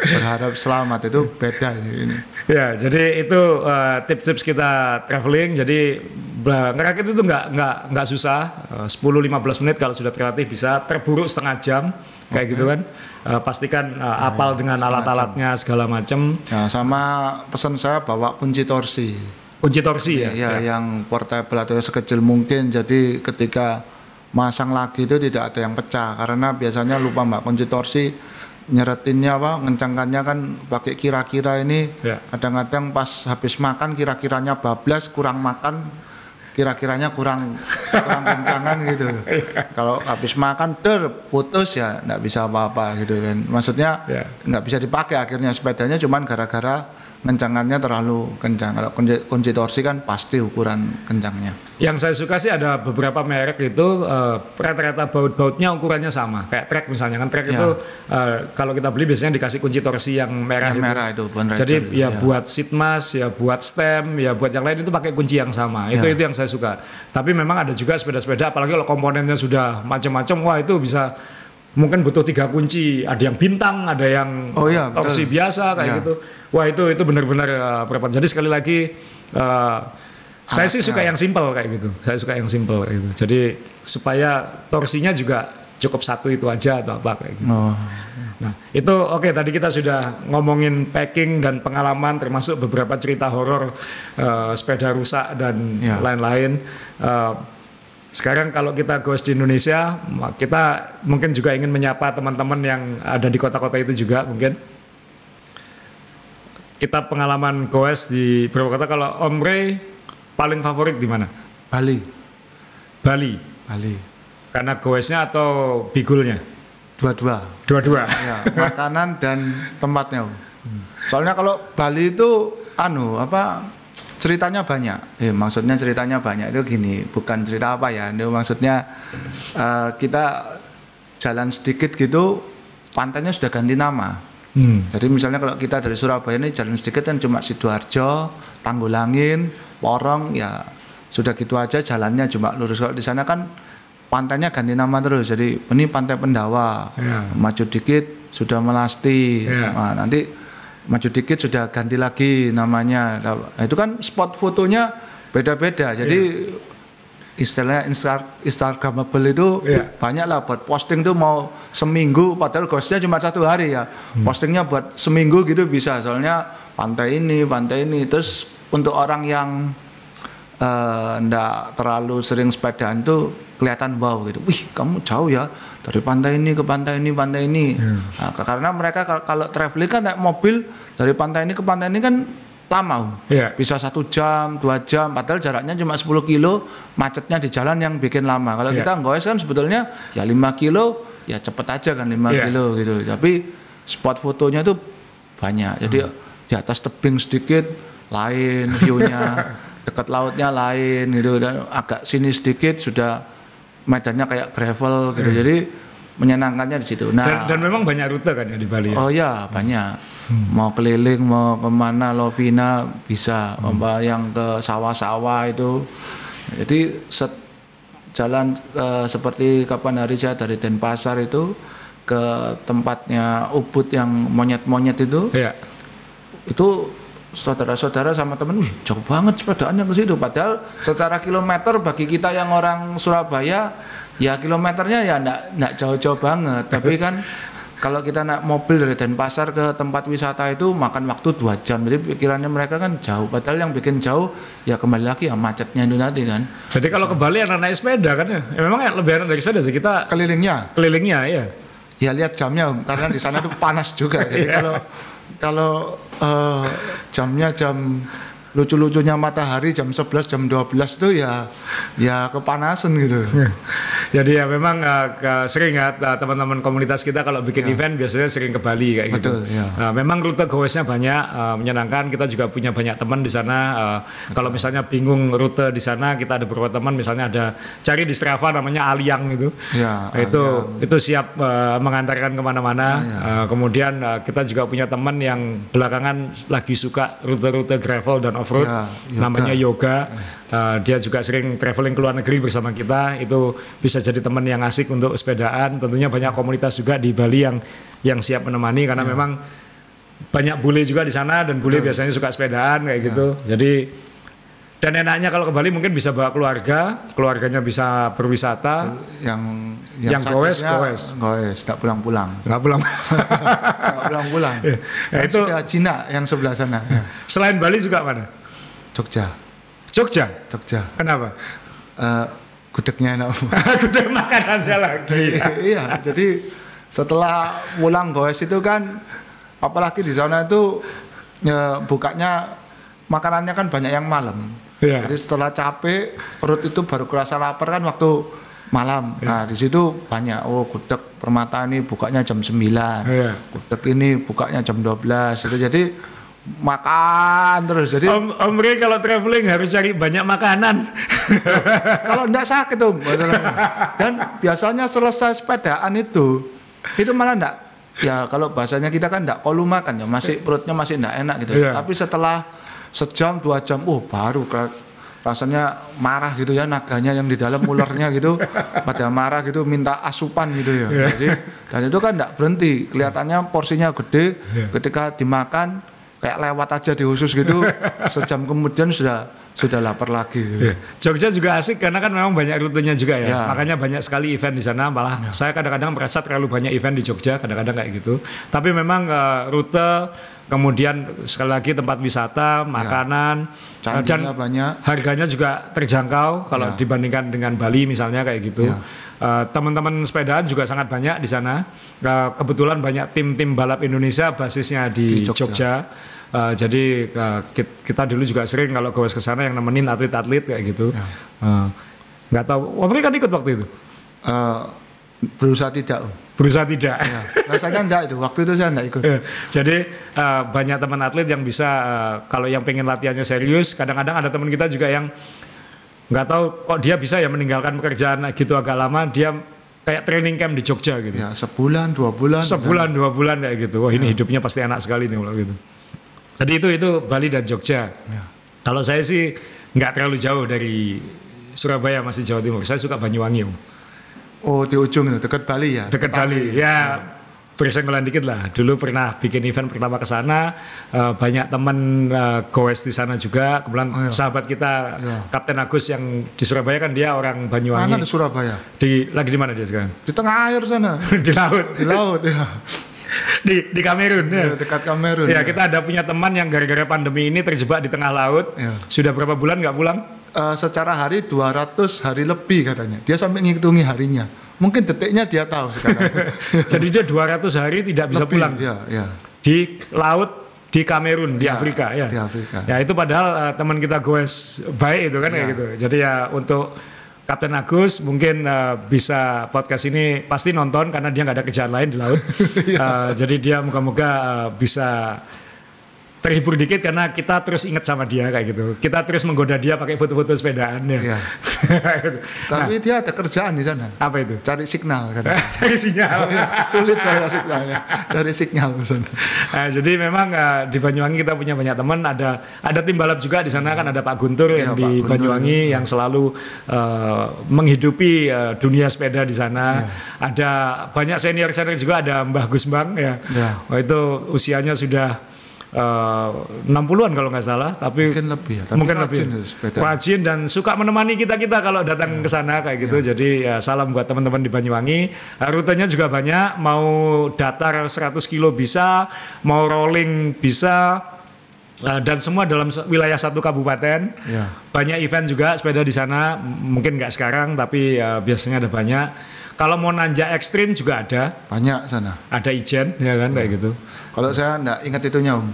Berharap selamat. Itu beda ini. Ya, jadi itu eh, tips-tips kita traveling. Jadi ngerakit itu nggak nggak nggak susah. Eh, 10-15 menit kalau sudah terlatih bisa. Terburu setengah jam. kayak gitu kan. Uh, pastikan uh, apal dengan alat-alatnya segala macam. Ya, sama pesan saya bawa kunci torsi. Kunci torsi ya. Ya, yang portable atau sekecil mungkin. Jadi ketika masang lagi itu tidak ada yang pecah karena biasanya lupa mbak kunci torsi nyeretinnya apa ngencangkannya kan pakai kira-kira ini Ya. kadang-kadang pas habis makan kira-kiranya bablas kurang makan kira-kiranya kurang kurang kencangan gitu. Kalau habis makan der putus ya nggak bisa apa-apa gitu kan. Maksudnya Ya. nggak bisa dipakai akhirnya. Sepedanya cuman gara-gara kencangannya terlalu kencang. Kalau kunci, kunci torsi kan pasti ukuran kencangnya Yang saya suka sih ada beberapa merek itu uh, rata-rata baut-bautnya ukurannya sama. Kayak trek misalnya kan trek Ya. itu uh, kalau kita beli biasanya dikasih kunci torsi yang merah yang itu. merah itu. Jadi ya Iya. buat seat mask, ya buat stem, ya buat yang lain itu pakai kunci yang sama. Itu Ya. itu yang saya suka. Tapi memang ada juga sepeda-sepeda apalagi kalau komponennya sudah macam-macam, wah itu bisa mungkin butuh tiga kunci. Ada yang bintang, ada yang Oh iya, betul. torsi biasa kayak Iya. gitu. Wah itu itu benar-benar uh, berat. Jadi sekali lagi uh, saya sih suka yang simple kayak gitu. Saya suka yang simple kayak gitu. Jadi supaya torsinya juga cukup satu itu aja atau apa kayak gitu. Oh. Nah, itu oke tadi kita sudah ngomongin packing dan pengalaman termasuk beberapa cerita horor eh, sepeda rusak dan Ya. lain-lain. Eh, sekarang kalau kita goes di Indonesia, kita mungkin juga ingin menyapa teman-teman yang ada di kota-kota itu juga mungkin. Kita pengalaman goes di beberapa kota. Kalau Om Ray paling favorit di mana? Bali Bali. Bali Karena goesnya atau bigulnya? dua-dua Dua-dua. ya makanan dan tempatnya soalnya kalau Bali itu anu apa ceritanya banyak eh, maksudnya ceritanya banyak itu gini bukan cerita apa ya itu maksudnya eh, kita jalan sedikit gitu pantainya sudah ganti nama Hmm. jadi misalnya kalau kita dari Surabaya ini jalan sedikit kan cuma Sidoarjo, Tanggulangin, Porong ya sudah gitu aja jalannya cuma lurus. Kalau di sana kan pantainya ganti nama terus jadi ini pantai Pendawa. Ya. maju dikit sudah Melasti. Ya. Nah, nanti maju dikit sudah ganti lagi namanya. Nah, itu kan spot fotonya beda-beda. Jadi istilahnya Insta Instagramable itu Iya. banyak lah buat posting tuh mau seminggu padahal ghostnya cuma satu hari ya. Postingnya buat seminggu gitu bisa. Soalnya pantai ini pantai ini terus untuk orang yang eh, ndak terlalu sering sepedaan tuh kelihatan wow gitu wih kamu jauh ya dari pantai ini ke pantai ini pantai ini Nah, ke- karena mereka kal- kalau traveling kan naik mobil dari pantai ini ke pantai ini kan lama. Iya. bisa satu jam dua jam padahal jaraknya cuma 10 kilo macetnya di jalan yang bikin lama kalau Iya. kita goes kan sebetulnya ya 5 kilo ya cepet aja kan 5 Iya. kilo gitu tapi spot fotonya tuh banyak jadi Hmm. di atas tebing sedikit lain view-nya dekat lautnya lain gitu dan agak sini sedikit sudah medannya kayak gravel gitu jadi menyenangkannya di situ nah Hmm. Dan, dan memang banyak rute kan ya di Bali. ya? Oh ya banyak. Mau keliling mau ke mana Lovina bisa. Apa yang ke sawah-sawah itu. Jadi set, jalan eh, seperti kapan hari saya dari Denpasar itu ke tempatnya Ubud yang monyet-monyet itu Iya. itu saudara-saudara sama temen wih jauh banget sepedaannya ke situ. Padahal secara kilometer bagi kita yang orang Surabaya ya kilometernya ya enggak enggak jauh-jauh banget. Tapi kan kalau kita naik mobil dari Denpasar ke tempat wisata itu makan waktu dua jam. Jadi pikirannya mereka kan jauh. Padahal yang bikin jauh ya kembali lagi ya macetnya itu nanti kan. Jadi kalau ke Bali enak naik sepeda kan ya? ya memang lebih enak dari sepeda sih. Kita kelilingnya? Kelilingnya ya. ya lihat jamnya Om, karena di sana tuh panas juga. Jadi Iya. kalau kalau eh, jamnya jam lucu-lucunya matahari jam 11 jam 12 itu ya ya kepanasan gitu Jadi ya memang uh, ke- sering ya uh, teman-teman komunitas kita kalau bikin event biasanya sering ke Bali kayak gitu. Betul, ya. Nah, memang rute goesnya banyak uh, menyenangkan. Kita juga punya banyak teman di sana. Uh, kalau misalnya bingung rute di sana, kita ada beberapa teman misalnya ada cari di Strava namanya Aliang itu. Ya, Nah, itu itu siap uh, mengantarkan ke mana-mana. Iya. Uh, kemudian uh, kita juga punya teman yang belakangan lagi suka rute-rute gravel dan off-road. Ya, yoga. namanya Yoga. Uh, dia juga sering traveling ke luar negeri bersama kita. Itu bisa jadi teman yang asik untuk sepedaan. Tentunya banyak komunitas juga di Bali yang yang siap menemani karena memang banyak bule juga di sana dan bule biasanya suka sepedaan kayak gitu. Jadi Dan enaknya kalau ke Bali mungkin bisa bawa keluarga, keluarganya bisa berwisata, Yang Yang goes, satunya goes. Goes, tidak pulang-pulang. nggak pulang. Nggak pulang-pulang. Ya, Yang itu- sudah Cina yang sebelah sana. Ya. Selain Bali juga mana? Jogja, Jogja. Jogja. Kenapa? Eh, gudegnya enak. Udah makanannya lagi. iya, jadi setelah pulang goes itu kan apalagi di sana itu ya, bukanya makanannya kan banyak yang malam. Iya. Jadi setelah capek perut itu baru kerasa lapar kan waktu malam. Nah, di situ banyak oh gudeg permata ini bukanya jam 9. Iya. Gudeg ini bukanya jam 12 itu jadi makan terus. Jadi Om, Om Ray kalau traveling harus cari banyak makanan. kalau enggak sakit om dan biasanya selesai sepedaan itu itu malah enggak ya kalau bahasanya kita kan enggak kolu makan ya masih perutnya masih enggak enak gitu Iya. tapi setelah sejam dua jam oh baru rasanya marah gitu ya naganya yang di dalam ularnya gitu pada marah gitu minta asupan gitu ya Iya. jadi dan itu kan enggak berhenti kelihatannya porsinya gede Iya. ketika dimakan kayak lewat aja di usus gitu sejam kemudian sudah sudah lapar lagi gitu. Jogja juga asik karena kan memang banyak rutenya juga ya. Ya. Makanya banyak sekali event di sana. Malah saya kadang-kadang merasa terlalu banyak event di Jogja, kadang-kadang kayak gitu. Tapi memang eh, rute, kemudian sekali lagi tempat wisata, makanan, eh, dan banyak. harganya juga terjangkau kalau Ya. dibandingkan dengan Bali misalnya kayak gitu. Ya. Eh, teman-teman sepedaan juga sangat banyak di sana. Eh, kebetulan banyak tim-tim balap Indonesia basisnya di, Di Jogja. Jogja. Eh, jadi kit- kita dulu juga sering kalau goes ke sana yang nemenin atlet-atlet kayak gitu. Ya. Eh, nggak tahu, Om Ri kan ikut waktu itu. Eh, berusaha tidak. Berusaha tidak. ya. rasanya enggak itu waktu itu saya enggak ikut Jadi eh, banyak teman atlet yang bisa eh, kalau yang pengen latihannya serius, kadang-kadang ada teman kita juga yang nggak tahu kok dia bisa ya meninggalkan pekerjaan gitu agak lama, dia kayak training camp di Jogja gitu. ya sebulan dua bulan Sebulan dua bulan kayak gitu. Wah ini hidupnya pasti enak sekali nih kalau gitu. Jadi itu itu Bali dan Jogja. Ya. Kalau saya sih nggak terlalu jauh dari Surabaya masih Jawa Timur. Saya suka Banyuwangi. Om. oh di ujung itu dekat Bali ya dekat Bali. Ya, bersenggolan dikit lah. Dulu pernah bikin event pertama ke sana, eh, banyak teman eh, goes di sana juga. Kebetulan Oh, iya. sahabat kita Iya. Kapten Agus yang di Surabaya kan dia orang mana Banyuwangi. di Surabaya Di lagi di mana dia sekarang? di tengah air sana di laut. di laut ya di di Kamerun ya. Ya, dekat Kamerun Ya, kita ada punya teman yang gara-gara pandemi ini terjebak di tengah laut. Ya. Sudah berapa bulan nggak pulang? Eh, secara hari 200 hari lebih katanya dia sampai ngitungi harinya mungkin detiknya dia tahu sekarang Jadi dia 200 hari tidak bisa Lebih, pulang ya ya di laut di Kamerun di Ya, Afrika ya. di Afrika. Ya itu padahal eh, teman kita goes baik itu kan kayak Ya. gitu. Jadi ya untuk Kapten Agus mungkin eh, bisa podcast ini pasti nonton karena dia nggak ada kerjaan lain di laut. Eh, jadi dia moga-moga eh, bisa terhibur dikit karena kita terus ingat sama dia kayak gitu. Kita terus menggoda dia pakai foto-foto sepedaan ya. Iya. Gitu. tapi dia ada kerjaan di sana Apa itu? cari signal kan Cari sinyal. sulit saya signalnya cari signal di sana Nah, jadi memang eh, di Banyuwangi kita punya banyak teman. Ada ada tim balap juga di sana kan ada Pak Guntur Iya, yang Pak di Guntur. Banyuwangi yang selalu eh, menghidupi eh, dunia sepeda di sana. Iya. Ada banyak senior senior juga ada Mbah Gus Bang ya. Iya. Wah, itu usianya sudah eh, 60-an kalau nggak salah, tapi mungkin lebih ya tapi mungkin rajin lebih sepeda. Rajin dan suka menemani kita kita kalau datang ke sana kayak gitu. Jadi ya, salam buat teman-teman di Banyuwangi. Eh, rutenya juga banyak mau datar 100 kilo bisa mau rolling bisa Eh, dan semua dalam wilayah satu kabupaten. Ya. Banyak event juga sepeda di sana mungkin nggak sekarang tapi ya, biasanya ada banyak. Kalau mau nanjak ekstrim juga ada. Banyak sana. Ada ijen ya kan kayak gitu. Kalau saya enggak ingat itunya om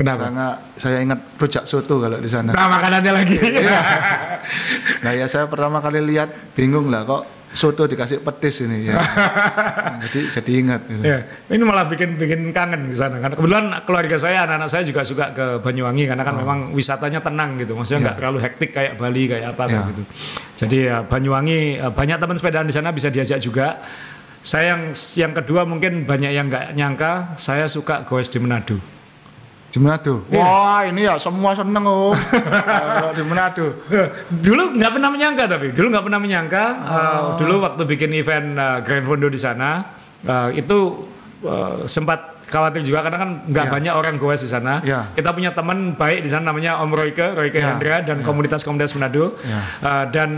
kenapa saya, saya ingat rujak soto kalau di sana nah makanannya lagi Nah ya saya pertama kali lihat bingung lah kok soto dikasih petis ini ya. jadi jadi ingat. gitu. Ya, ini malah bikin bikin kangen di sana kan. Kebetulan keluarga saya, anak-anak saya juga suka ke Banyuwangi karena kan memang wisatanya tenang gitu. Maksudnya nggak terlalu hektik kayak Bali kayak apa Ya. gitu. Jadi ya Banyuwangi eh, banyak teman sepedaan di sana bisa diajak juga. Saya yang yang kedua mungkin banyak yang nggak nyangka, saya suka goes di Manado. Di Manado. Iya. Wah ini ya semua seneng om. kalau di Manado. dulu nggak pernah menyangka tapi dulu nggak pernah menyangka Oh. uh, dulu waktu bikin event uh, Grand Fondo di sana uh, itu uh, sempat khawatir juga karena kan nggak Ya. banyak orang goes di sana. Ya. Kita punya teman baik di sana namanya Om Royke, Royke Ya. Hendra dan komunitas-komunitas Manado. Ya. Uh, dan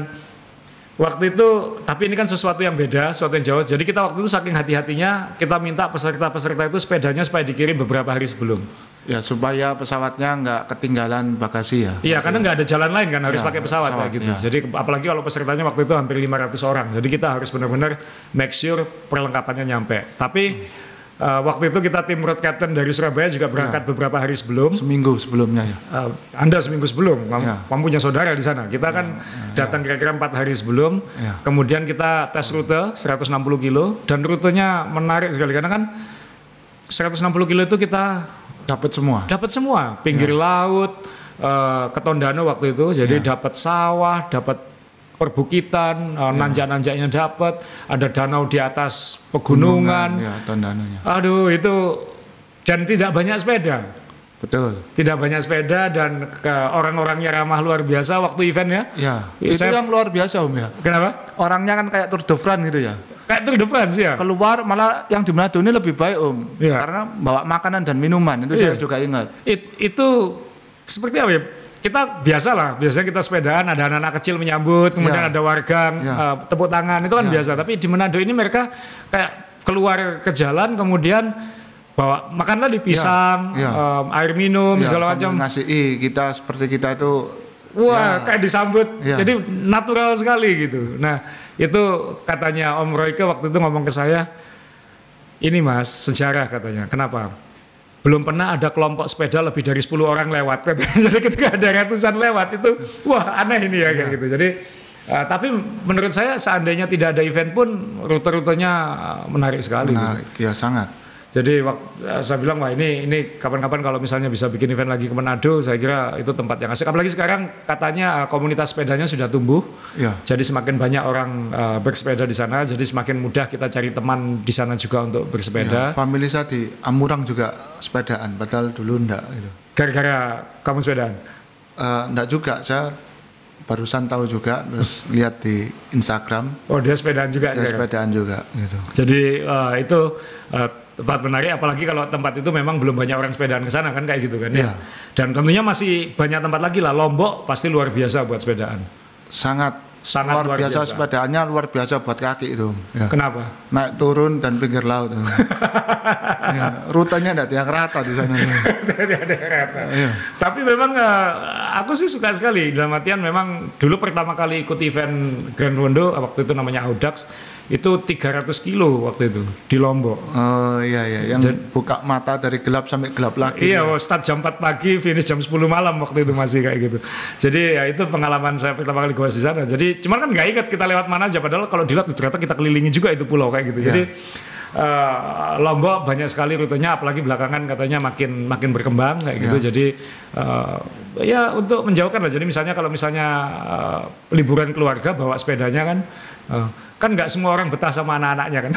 waktu itu, tapi ini kan sesuatu yang beda, sesuatu yang jauh. Jadi kita waktu itu saking hati-hatinya kita minta peserta-peserta itu sepedanya supaya dikirim beberapa hari sebelum. Ya supaya pesawatnya nggak ketinggalan bagasi ya. Iya, karena nggak ada jalan lain kan harus Ya, pakai pesawat, pesawat, kayak gitu. ya. Jadi apalagi kalau pesertanya waktu itu hampir 500 orang. Jadi kita harus benar-benar make sure perlengkapannya nyampe. Tapi uh, waktu itu kita tim road captain dari Surabaya juga berangkat beberapa hari sebelum. Seminggu sebelumnya ya. Uh, anda seminggu sebelum, kamu, Ya. kamu punya saudara di sana. Kita kan datang kira-kira empat hari sebelum. Ya. Kemudian kita tes rute 160 kilo dan rutenya menarik sekali karena kan 160 kilo itu kita Dapat semua. dapat semua pinggir Ya. laut eh, ke Tondano waktu itu jadi dapat sawah dapat perbukitan Ya. eh, nanjak-nanjaknya dapat ada danau di atas pegunungan Ya, tondanonya. aduh itu dan tidak banyak sepeda Betul. tidak banyak sepeda dan ke orang-orangnya ramah luar biasa waktu event ya Ya. Ya, Itu saya- yang luar biasa Om ya. kenapa Orangnya kan kayak Tour de France gitu ya. Kayak Tour de France ya Keluar malah yang di Manado ini lebih baik Om. Iya. Karena bawa makanan dan minuman itu Iya. saya juga ingat. It- itu seperti apa ya? Kita biasa lah, biasanya kita sepedaan, ada anak-anak kecil menyambut, kemudian Ya. ada warga Ya. eh, tepuk tangan, itu kan Ya. biasa. Tapi di Manado ini mereka kayak keluar ke jalan, kemudian bawa makan tadi pisang, Ya. em, air minum, Ya, segala macam. Ngasih ih kita seperti kita itu Wah, Ya. kayak disambut, Ya. jadi natural sekali gitu. Nah, itu katanya Om Royke waktu itu ngomong ke saya, ini mas, sejarah katanya. Kenapa? Belum pernah ada kelompok sepeda lebih dari 10 orang lewat. Jadi ketika ada ratusan lewat itu, wah aneh ini ya kayak Iya. gitu. Jadi, uh, tapi menurut saya seandainya tidak ada event pun, rute-rutenya menarik sekali. gitu. menarik. Ya sangat. Jadi waktu saya bilang wah ini ini kapan-kapan kalau misalnya bisa bikin event lagi ke Manado, saya kira itu tempat yang asik. Apalagi sekarang katanya uh, komunitas sepedanya sudah tumbuh. Ya. Jadi semakin banyak orang uh, bersepeda di sana, jadi semakin mudah kita cari teman di sana juga untuk Ya, bersepeda. family saya di Amurang juga sepedaan, padahal dulu enggak gitu. Gara-gara kamu sepedaan. Eh, enggak juga, saya barusan tahu juga terus lihat di Instagram Oh dia sepedaan juga. dia dia. sepedaan juga gitu. Jadi uh, itu uh, tempat menarik, apalagi kalau tempat itu memang belum banyak orang sepedaan ke sana kan kayak gitu kan ya. Iya. Dan tentunya masih banyak tempat lagi lah. Lombok pasti luar biasa buat sepedaan. Sangat Sangat luar, luar biasa, biasa. sepedaannya luar biasa buat kaki itu. Ya. Kenapa? Naik turun dan pinggir laut. ya, rutenya enggak yang rata di sana. Tidak ada rata. Iya. Tapi memang eh, aku sih suka sekali dalam artian memang dulu pertama kali ikut event Grand Rondo waktu itu namanya Audax itu 300 kilo waktu itu di Lombok. Oh iya iya, yang buka mata dari gelap sampai gelap lagi. Iya, oh, start jam 4 pagi, finish jam 10 malam waktu itu masih kayak gitu. Jadi ya itu pengalaman saya pertama kali goes di sana. Jadi cuman kan nggak ingat kita lewat mana aja. Padahal kalau dilihat ternyata kita kelilingi juga itu pulau kayak gitu. Jadi eh, Lombok banyak sekali rutenya, apalagi belakangan katanya makin makin berkembang kayak gitu. Jadi eh, ya untuk menjauhkan lah. Jadi misalnya kalau misalnya eh, liburan keluarga bawa sepedanya kan, eh, kan nggak semua orang betah sama anak-anaknya kan.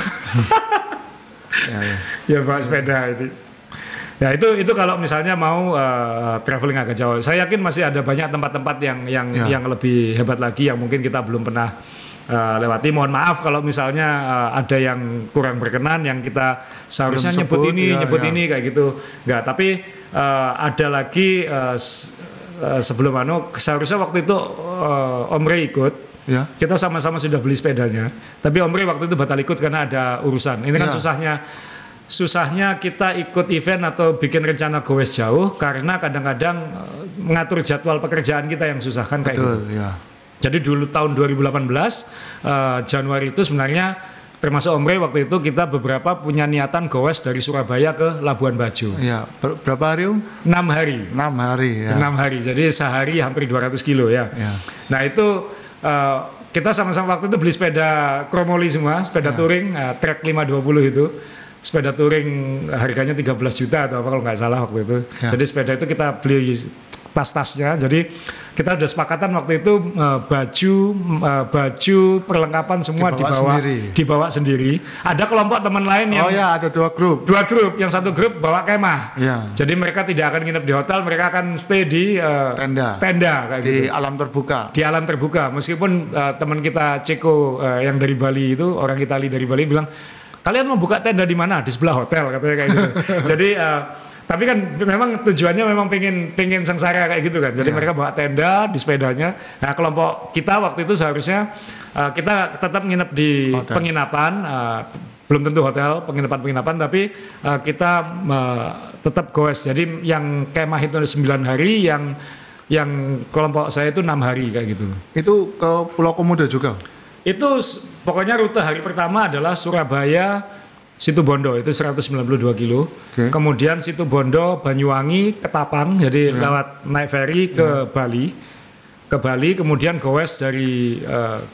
Ya, ya. ya bawa sepeda ini. Ya itu itu kalau misalnya mau eh, traveling agak jauh. Saya yakin masih ada banyak tempat-tempat yang yang Ya. yang lebih hebat lagi yang mungkin kita belum pernah eh, lewati. Mohon maaf kalau misalnya eh, ada yang kurang berkenan yang kita seharusnya Belum nyebut sebut, ini, ya, nyebut ya. ini kayak gitu. Enggak, tapi eh, ada lagi s- eh, sebelum anu seharusnya waktu itu eh, Om Rey ikut Ya. kita sama-sama sudah beli sepedanya, tapi Om Rey waktu itu batal ikut karena ada urusan. Ini kan Ya. susahnya, susahnya kita ikut event atau bikin rencana goes jauh karena kadang-kadang eh, mengatur jadwal pekerjaan kita yang susah kan kayak gitu. Betul, ya. Jadi dulu tahun 2018 eh, Januari itu sebenarnya termasuk Om Rey waktu itu kita beberapa punya niatan goes dari Surabaya ke Labuan Bajo. Ya, ber- berapa hari Om? enam hari. Enam hari ya. enam hari jadi sehari hampir 200 kilo ya. Ya. Nah itu eh, kita sama-sama waktu itu beli sepeda kromoli semua, sepeda Ya. touring eh, trek 520 itu. Sepeda touring harganya 13 juta atau apa kalau nggak salah waktu itu. Ya. Jadi sepeda itu kita beli tas-tasnya. Jadi kita udah sepakatan waktu itu eh, baju eh, baju perlengkapan semua Dibawa dibawa sendiri. dibawa sendiri. Ada kelompok teman lain yang Oh ya, ada dua grup. dua grup, yang satu grup bawa kemah. Ya. Jadi mereka tidak akan nginep di hotel, mereka akan stay di eh, Tenda. tenda kayak gitu. Di alam terbuka. Di alam terbuka. Meskipun eh, teman kita Ceko eh, yang dari Bali itu, orang Itali dari Bali bilang, kalian mau buka tenda di mana? Di sebelah hotel katanya kayak gitu. Jadi uh, tapi kan memang tujuannya memang pengen pengen sengsara kayak gitu kan. Jadi Iya. mereka bawa tenda di sepedanya. Nah kelompok kita waktu itu seharusnya uh, kita tetap nginep di Hotel. penginapan. uh, belum tentu hotel penginapan-penginapan tapi uh, kita uh, tetap goes. Jadi yang kemah itu 9 hari, yang yang kelompok saya itu enam hari kayak gitu. Itu ke Pulau Komodo juga. Itu pokoknya rute hari pertama adalah Surabaya Situbondo itu 192 kilo. Oke. Kemudian Situbondo Banyuwangi Ketapang jadi lewat naik ferry ke Bali. Ke Bali kemudian goes dari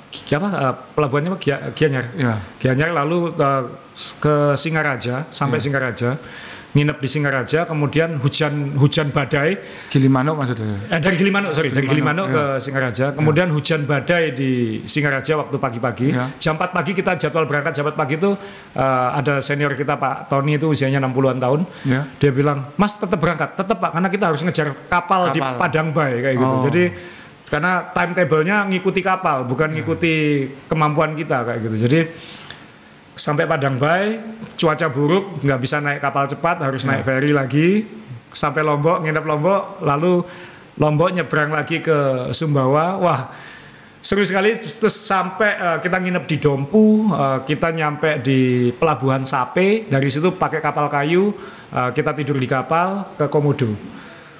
Gi- apa eh, pelabuhannya Gia- Gianyar. Ya. Gianyar lalu eh, ke Singaraja sampai Singaraja. Nginep di Singaraja kemudian hujan hujan badai Gilimanuk maksudnya. Eh, dari Gilimanuk, sorry, dari Gilimanuk, Gilimanuk ke Singaraja. Kemudian hujan badai di Singaraja waktu pagi-pagi. Ya. Jam 4 pagi kita jadwal berangkat jam 4 pagi itu eh, ada senior kita Pak Tony itu usianya 60-an tahun. Ya. Dia bilang, "Mas tetap berangkat, tetap Pak, karena kita harus ngejar kapal, di Kapal. Padang Bay kayak gitu." Oh. Jadi karena timetable-nya ngikuti kapal, bukan ngikuti kemampuan kita kayak gitu. Jadi sampai Padang Bay, cuaca buruk, nggak bisa naik kapal cepat, harus naik ferry lagi sampai Lombok, nginep Lombok, lalu Lombok nyebrang lagi ke Sumbawa. Wah, seru sekali. Terus sampai eh, kita nginep di Dompu, eh, kita nyampe di Pelabuhan Sape, dari situ pakai kapal kayu, eh, kita tidur di kapal ke Komodo.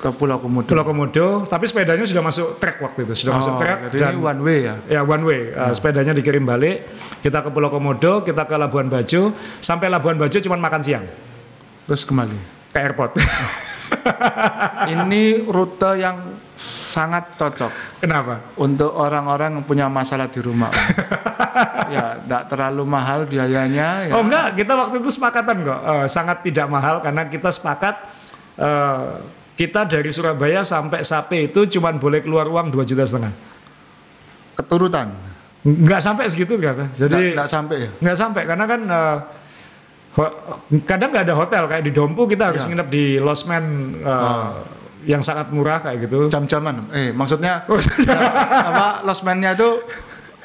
Ke Pulau Komodo. Pulau Komodo, tapi sepedanya sudah masuk trek waktu itu, sudah masuk Oh, trek jadi ini one way ya. Ya one way, Uh, sepedanya dikirim balik, kita ke Pulau Komodo, kita ke Labuan Bajo, sampai Labuan Bajo cuma makan siang Terus kembali. ke airport. Ini rute yang sangat cocok Kenapa? untuk orang-orang yang punya masalah di rumah. Ya, tidak terlalu mahal biayanya. Ya. Oh enggak, kita waktu itu sepakatan kok, Uh, sangat tidak mahal karena kita sepakat uh, kita dari Surabaya sampai Sape itu cuma boleh keluar uang 2 juta setengah. Keturutan. Nggak sampai segitu kata. Jadi Tidak sampai ya. nggak sampai karena kan uh, kadang nggak ada hotel kayak di Dompu kita harus Ya. nginep di losmen uh, yang sangat murah kayak gitu. Jam-jaman. Eh, maksudnya Oh, apa losmennya itu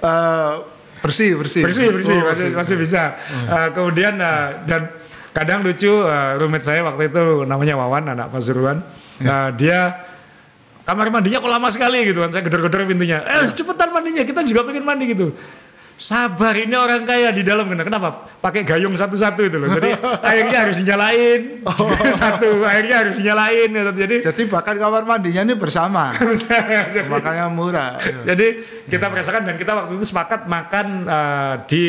eh, bersih bersih bersih bersih Oh, masih, masih bisa. Uh, kemudian uh, dan kadang lucu uh, roommate saya waktu itu namanya Wawan anak Pasuruan. Uh, dia kamar mandinya kok lama sekali gitu kan saya gedor-gedor pintunya. Eh cepetan mandinya kita juga pengen mandi gitu. Sabar ini orang kaya di dalam kenapa? Kenapa? Pakai gayung satu-satu itu loh. Jadi airnya harus dinyalain. Satu airnya harus dinyalain gitu. Jadi jadi bahkan kamar mandinya ini bersama jadi, makanya murah jadi kita merasakan dan kita waktu itu sepakat makan eh, di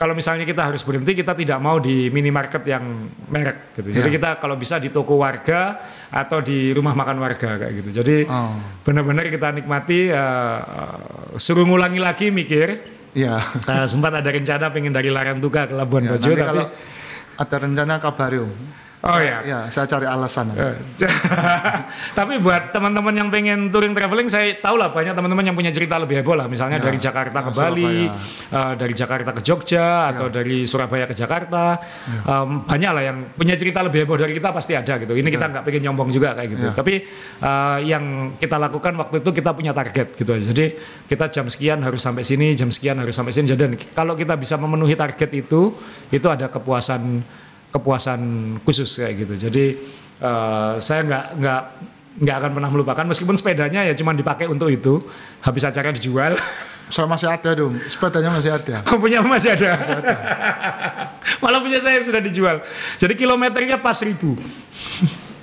kalau misalnya kita harus berhenti kita tidak mau di minimarket yang merek gitu. Jadi Ya. kita kalau bisa di toko warga atau di rumah makan warga kayak gitu. Jadi Oh. benar-benar kita nikmati eh, suruh ngulangi lagi mikir. ya Eh, sempat ada rencana pengen dari Larantuka ke Labuan Ya, Bajo tapi kalau ada rencana kabari. Oh ya. ya saya cari alasan Eh, Tapi buat teman-teman yang pengen touring traveling, saya tahu lah banyak teman-teman yang punya cerita lebih heboh lah. Misalnya Ya, dari Jakarta ke nah, Bali, Surabaya. eh, dari Jakarta ke Jogja, atau dari Surabaya ke Jakarta. Em, banyak lah yang punya cerita lebih heboh dari kita pasti ada gitu. Ini kita nggak pengen nyombong juga kayak gitu. Ya. Tapi eh, yang kita lakukan waktu itu kita punya target gitu aja. Jadi kita jam sekian harus sampai sini, jam sekian harus sampai sini. Dan kalau kita bisa memenuhi target itu, itu ada kepuasan kepuasan khusus kayak gitu. Jadi eh, saya nggak nggak nggak akan pernah melupakan meskipun sepedanya ya cuma dipakai untuk itu. Habis acara dijual, saya masih ada dong sepedanya masih ada punya masih ada. Malah punya saya sudah dijual. Jadi kilometernya pas ribu,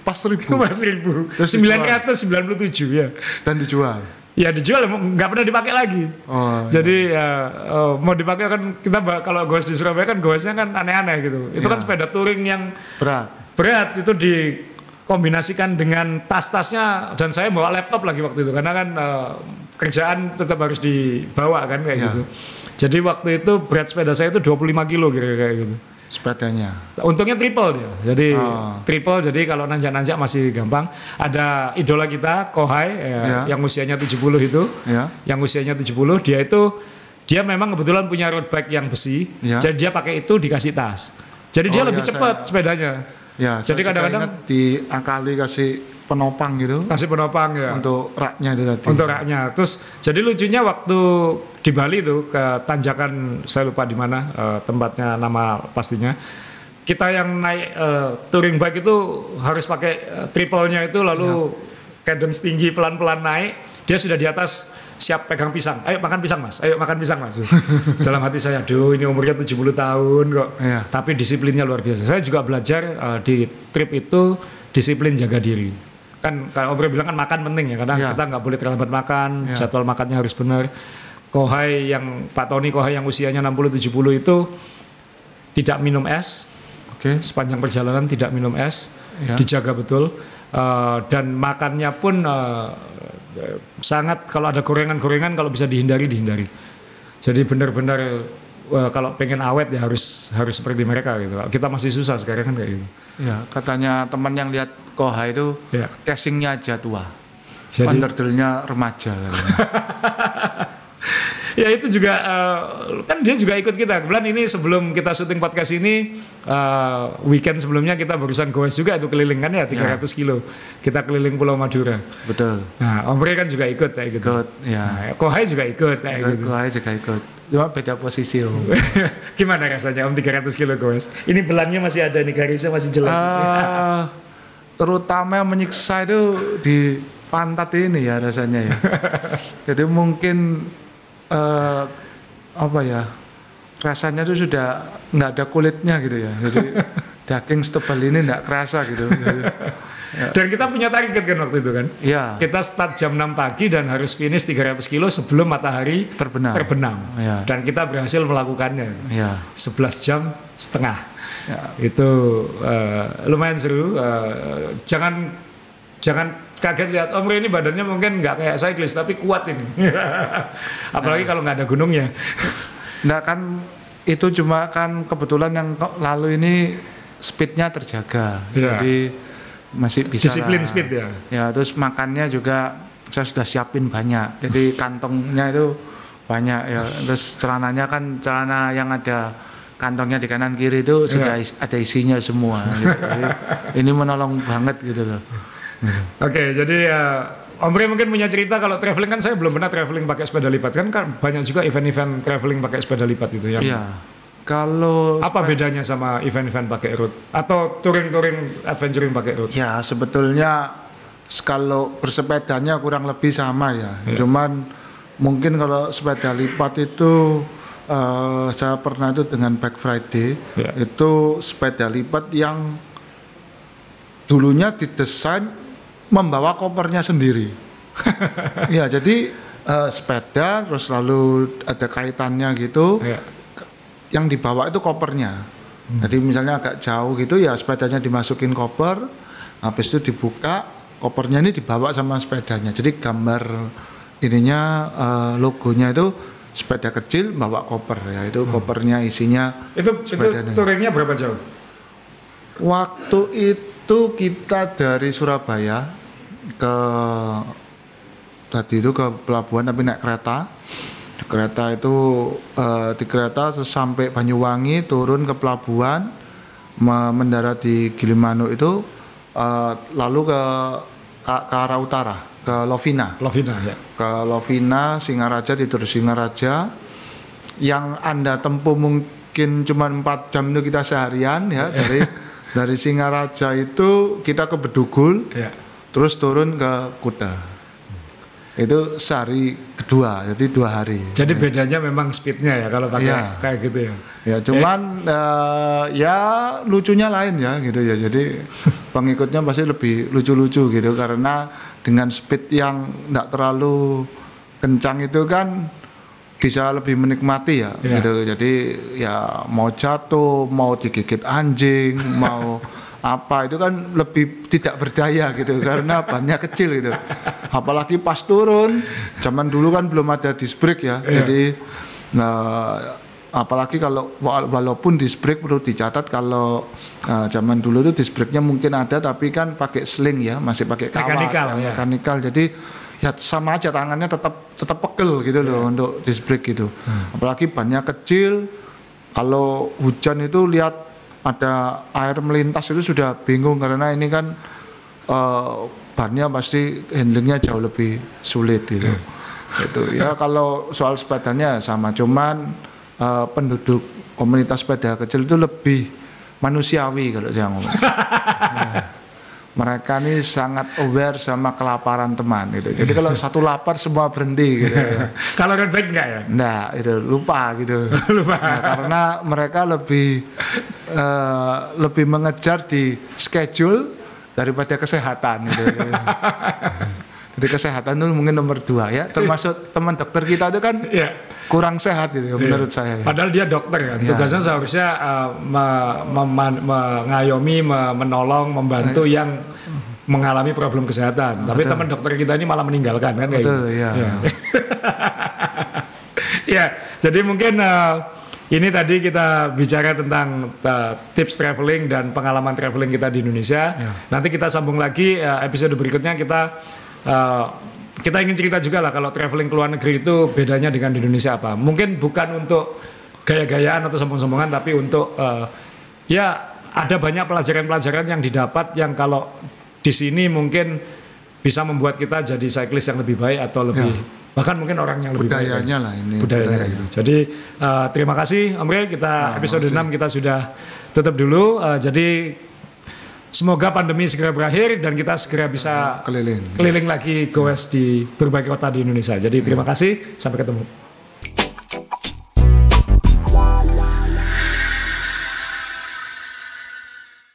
pas ribu pas ribu, sembilan ratus sembilan puluh tujuh ya. dan dijual Ya dijual nggak pernah dipakai lagi. oh Jadi ya eh, mau dipakai kan kita kalau goes di Surabaya kan goesnya kan aneh-aneh gitu. Itu kan Iya. sepeda touring yang berat berat itu dikombinasikan dengan tas-tasnya dan saya bawa laptop lagi waktu itu karena kan eh, kerjaan tetap harus dibawa kan kayak Ya. gitu. Jadi waktu itu berat sepeda saya itu 25 kilo kira-kira gitu. Sepedanya Untungnya triple dia. Jadi Oh. triple jadi kalau nanjak-nanjak masih gampang. Ada idola kita Kohai ya, Ya. yang usianya 70 itu. ya Yang usianya 70 dia itu dia memang kebetulan punya road bike yang besi. Ya. Jadi dia pakai itu dikasih tas. Jadi dia Oh, lebih iya, cepat saya- sepedanya. ya Jadi kadang-kadang- ingat diakali kasih penopang gitu Kasih penopang ya. untuk raknya itu tadi untuk raknya. Terus jadi lucunya waktu di Bali tuh ke tanjakan saya lupa di mana eh, tempatnya nama pastinya. Kita yang naik eh, touring bike itu harus pakai eh, triple-nya itu lalu cadence tinggi pelan-pelan naik. Dia sudah di atas siap pegang pisang. Ayo makan pisang mas, ayo makan pisang mas. Dalam hati saya, aduh ini umurnya 70 tahun kok. Iya. Tapi disiplinnya luar biasa. Saya juga belajar eh, di trip itu disiplin jaga diri. Kan kalau Om bilang kan makan penting ya, karena Iya. kita nggak boleh terlambat makan, Iya. jadwal makannya harus benar. Kohai yang Pak Tony Kohai yang usianya 60-70 itu tidak minum es Oke. sepanjang perjalanan tidak minum es, Ya. dijaga betul Eh, dan makannya pun eh, sangat kalau ada gorengan-gorengan kalau bisa dihindari dihindari. Jadi benar-benar eh, kalau pengen awet ya harus harus seperti mereka gitu. Kita masih susah sekarang kan kayak gitu. Ya, katanya teman yang lihat Koha itu Ya. casingnya aja tua. Jadi remaja. ya itu juga eh, kan dia juga ikut kita. Kebetulan ini sebelum kita syuting podcast ini eh, weekend sebelumnya kita barusan goes juga itu keliling kan ya 300 kilo. Kita keliling Pulau Madura. Betul. Nah, Om Bre kan juga ikut kayak gitu. Ikut, ya. Nah, Kohai juga ikut kayak gitu. Koha juga ikut. Cuma beda posisi om. Gimana rasanya Om 300 kilo goes? Ini belannya masih ada nih, garisnya masih jelas. Eh, terutama yang menyiksa itu di pantat ini ya rasanya ya. Jadi mungkin eh, apa ya rasanya itu sudah nggak ada kulitnya gitu ya. Jadi daging setebal ini nggak kerasa gitu. Dan kita punya target kan waktu itu kan. ya Kita start jam 6 pagi dan harus finish 300 kilo sebelum matahari terbenam. terbenam. Ya. Dan kita berhasil melakukannya. Ya. 11 jam setengah. ya. Itu eh, lumayan seru. Eh, jangan jangan kaget lihat Om Ray ini badannya mungkin nggak kayak cyclist tapi kuat ini. Apalagi kalau nggak ada gunungnya. Nah kan itu cuma kan kebetulan yang lalu ini speednya terjaga. Iya. Jadi masih bisa Disiplin lah. speed ya. Ya terus makannya juga saya sudah siapin banyak. Jadi kantongnya itu banyak ya. Terus celananya kan celana yang ada kantongnya di kanan kiri itu sudah is- ada isinya semua. gitu. Jadi ini menolong banget gitu loh. Oke, jadi ya Om Ray mungkin punya cerita kalau traveling kan saya belum pernah traveling pakai sepeda lipat kan kan banyak juga event-event traveling pakai sepeda lipat itu yang Iya. Kalau apa bedanya sama event-event pakai road atau touring-touring adventuring pakai road? Ya sebetulnya kalau bersepedanya kurang lebih sama ya. Cuman mungkin kalau sepeda lipat itu eh, saya pernah itu dengan Black Friday Ya. itu sepeda lipat yang dulunya didesain membawa kopernya sendiri. ya jadi eh, sepeda terus lalu ada kaitannya gitu Ya. yang dibawa itu kopernya. Jadi misalnya agak jauh gitu ya sepedanya dimasukin koper, habis itu dibuka, kopernya ini dibawa sama sepedanya. Jadi gambar ininya eh, logonya itu sepeda kecil bawa koper ya. Itu kopernya isinya Itu itu Sepedanya. touringnya berapa jauh? waktu itu kita dari Surabaya ke tadi itu ke pelabuhan tapi naik kereta. Di kereta itu eh, di kereta sampai Banyuwangi turun ke pelabuhan me- mendarat di Gilimanuk itu eh, lalu ke, ke ke arah utara ke Lovina Lovina ya. ke Lovina Singaraja tidur Singaraja yang anda tempuh mungkin cuma empat jam itu kita seharian ya dari dari Singaraja itu kita ke Bedugul Ya. Terus turun ke Kuta itu sehari kedua jadi dua hari Jadi bedanya memang speednya ya kalau pakai Iya. kayak gitu ya. ya cuman eh, ya lucunya lain ya gitu ya jadi pengikutnya pasti lebih lucu-lucu gitu karena dengan speed yang tidak terlalu kencang itu kan bisa lebih menikmati ya Iya. gitu jadi ya mau jatuh mau digigit anjing mau apa itu kan lebih tidak berdaya gitu karena bannya kecil gitu apalagi pas turun zaman dulu kan belum ada disc brake ya Iya. jadi nah apalagi kalau wa- walaupun disc brake perlu dicatat kalau uh, zaman dulu itu disc brake-nya mungkin ada tapi kan pakai sling ya masih pakai kawat Mekanikal, ya, ya. mekanikal jadi ya sama aja tangannya tetap tetap pegel gitu Iya. loh untuk disc brake gitu Hmm. apalagi bannya kecil kalau hujan itu lihat ada air melintas itu sudah bingung karena ini kan uh, bannya pasti handlingnya jauh lebih sulit gitu Iya. itu ya kalau soal sepedanya sama cuman eh, penduduk komunitas sepeda kecil itu lebih manusiawi kalau saya ngomong Ya. mereka ini sangat aware sama kelaparan teman gitu jadi kalau satu lapar semua berhenti gitu Kalau road bike enggak ya? Nah, itu lupa gitu. Lupa. Nah, karena mereka lebih eh, lebih mengejar di schedule daripada kesehatan gitu. Jadi kesehatan itu mungkin nomor dua ya. Termasuk teman dokter kita itu kan Iya. Kurang sehat gitu menurut saya. Padahal dia dokter kan, Ya. tugasnya seharusnya uh, me- mema- mengayomi, me- menolong, membantu yang mengalami problem kesehatan. Tapi teman dokter kita ini malah meninggalkan kan kayak Betul, gitu. ya. Ya, jadi mungkin uh, ini tadi kita bicara tentang uh, tips traveling dan pengalaman traveling kita di Indonesia. Nanti kita sambung lagi uh, episode berikutnya kita uh, kita ingin cerita juga lah kalau traveling ke luar negeri itu bedanya dengan di Indonesia apa. Mungkin bukan untuk gaya-gayaan atau sombong-sombongan tapi untuk uh, ya ada banyak pelajaran-pelajaran yang didapat yang kalau di sini mungkin bisa membuat kita jadi cyclist yang lebih baik atau lebih bahkan mungkin orang yang lebih baik Budayanya lah ini. budayanya gitu. Jadi uh, terima kasih Om Rey, kita episode 6 kita sudah tutup dulu. Uh, jadi semoga pandemi segera berakhir dan kita segera bisa Keliling. keliling lagi goes di berbagai kota di Indonesia. Jadi terima kasih, sampai ketemu.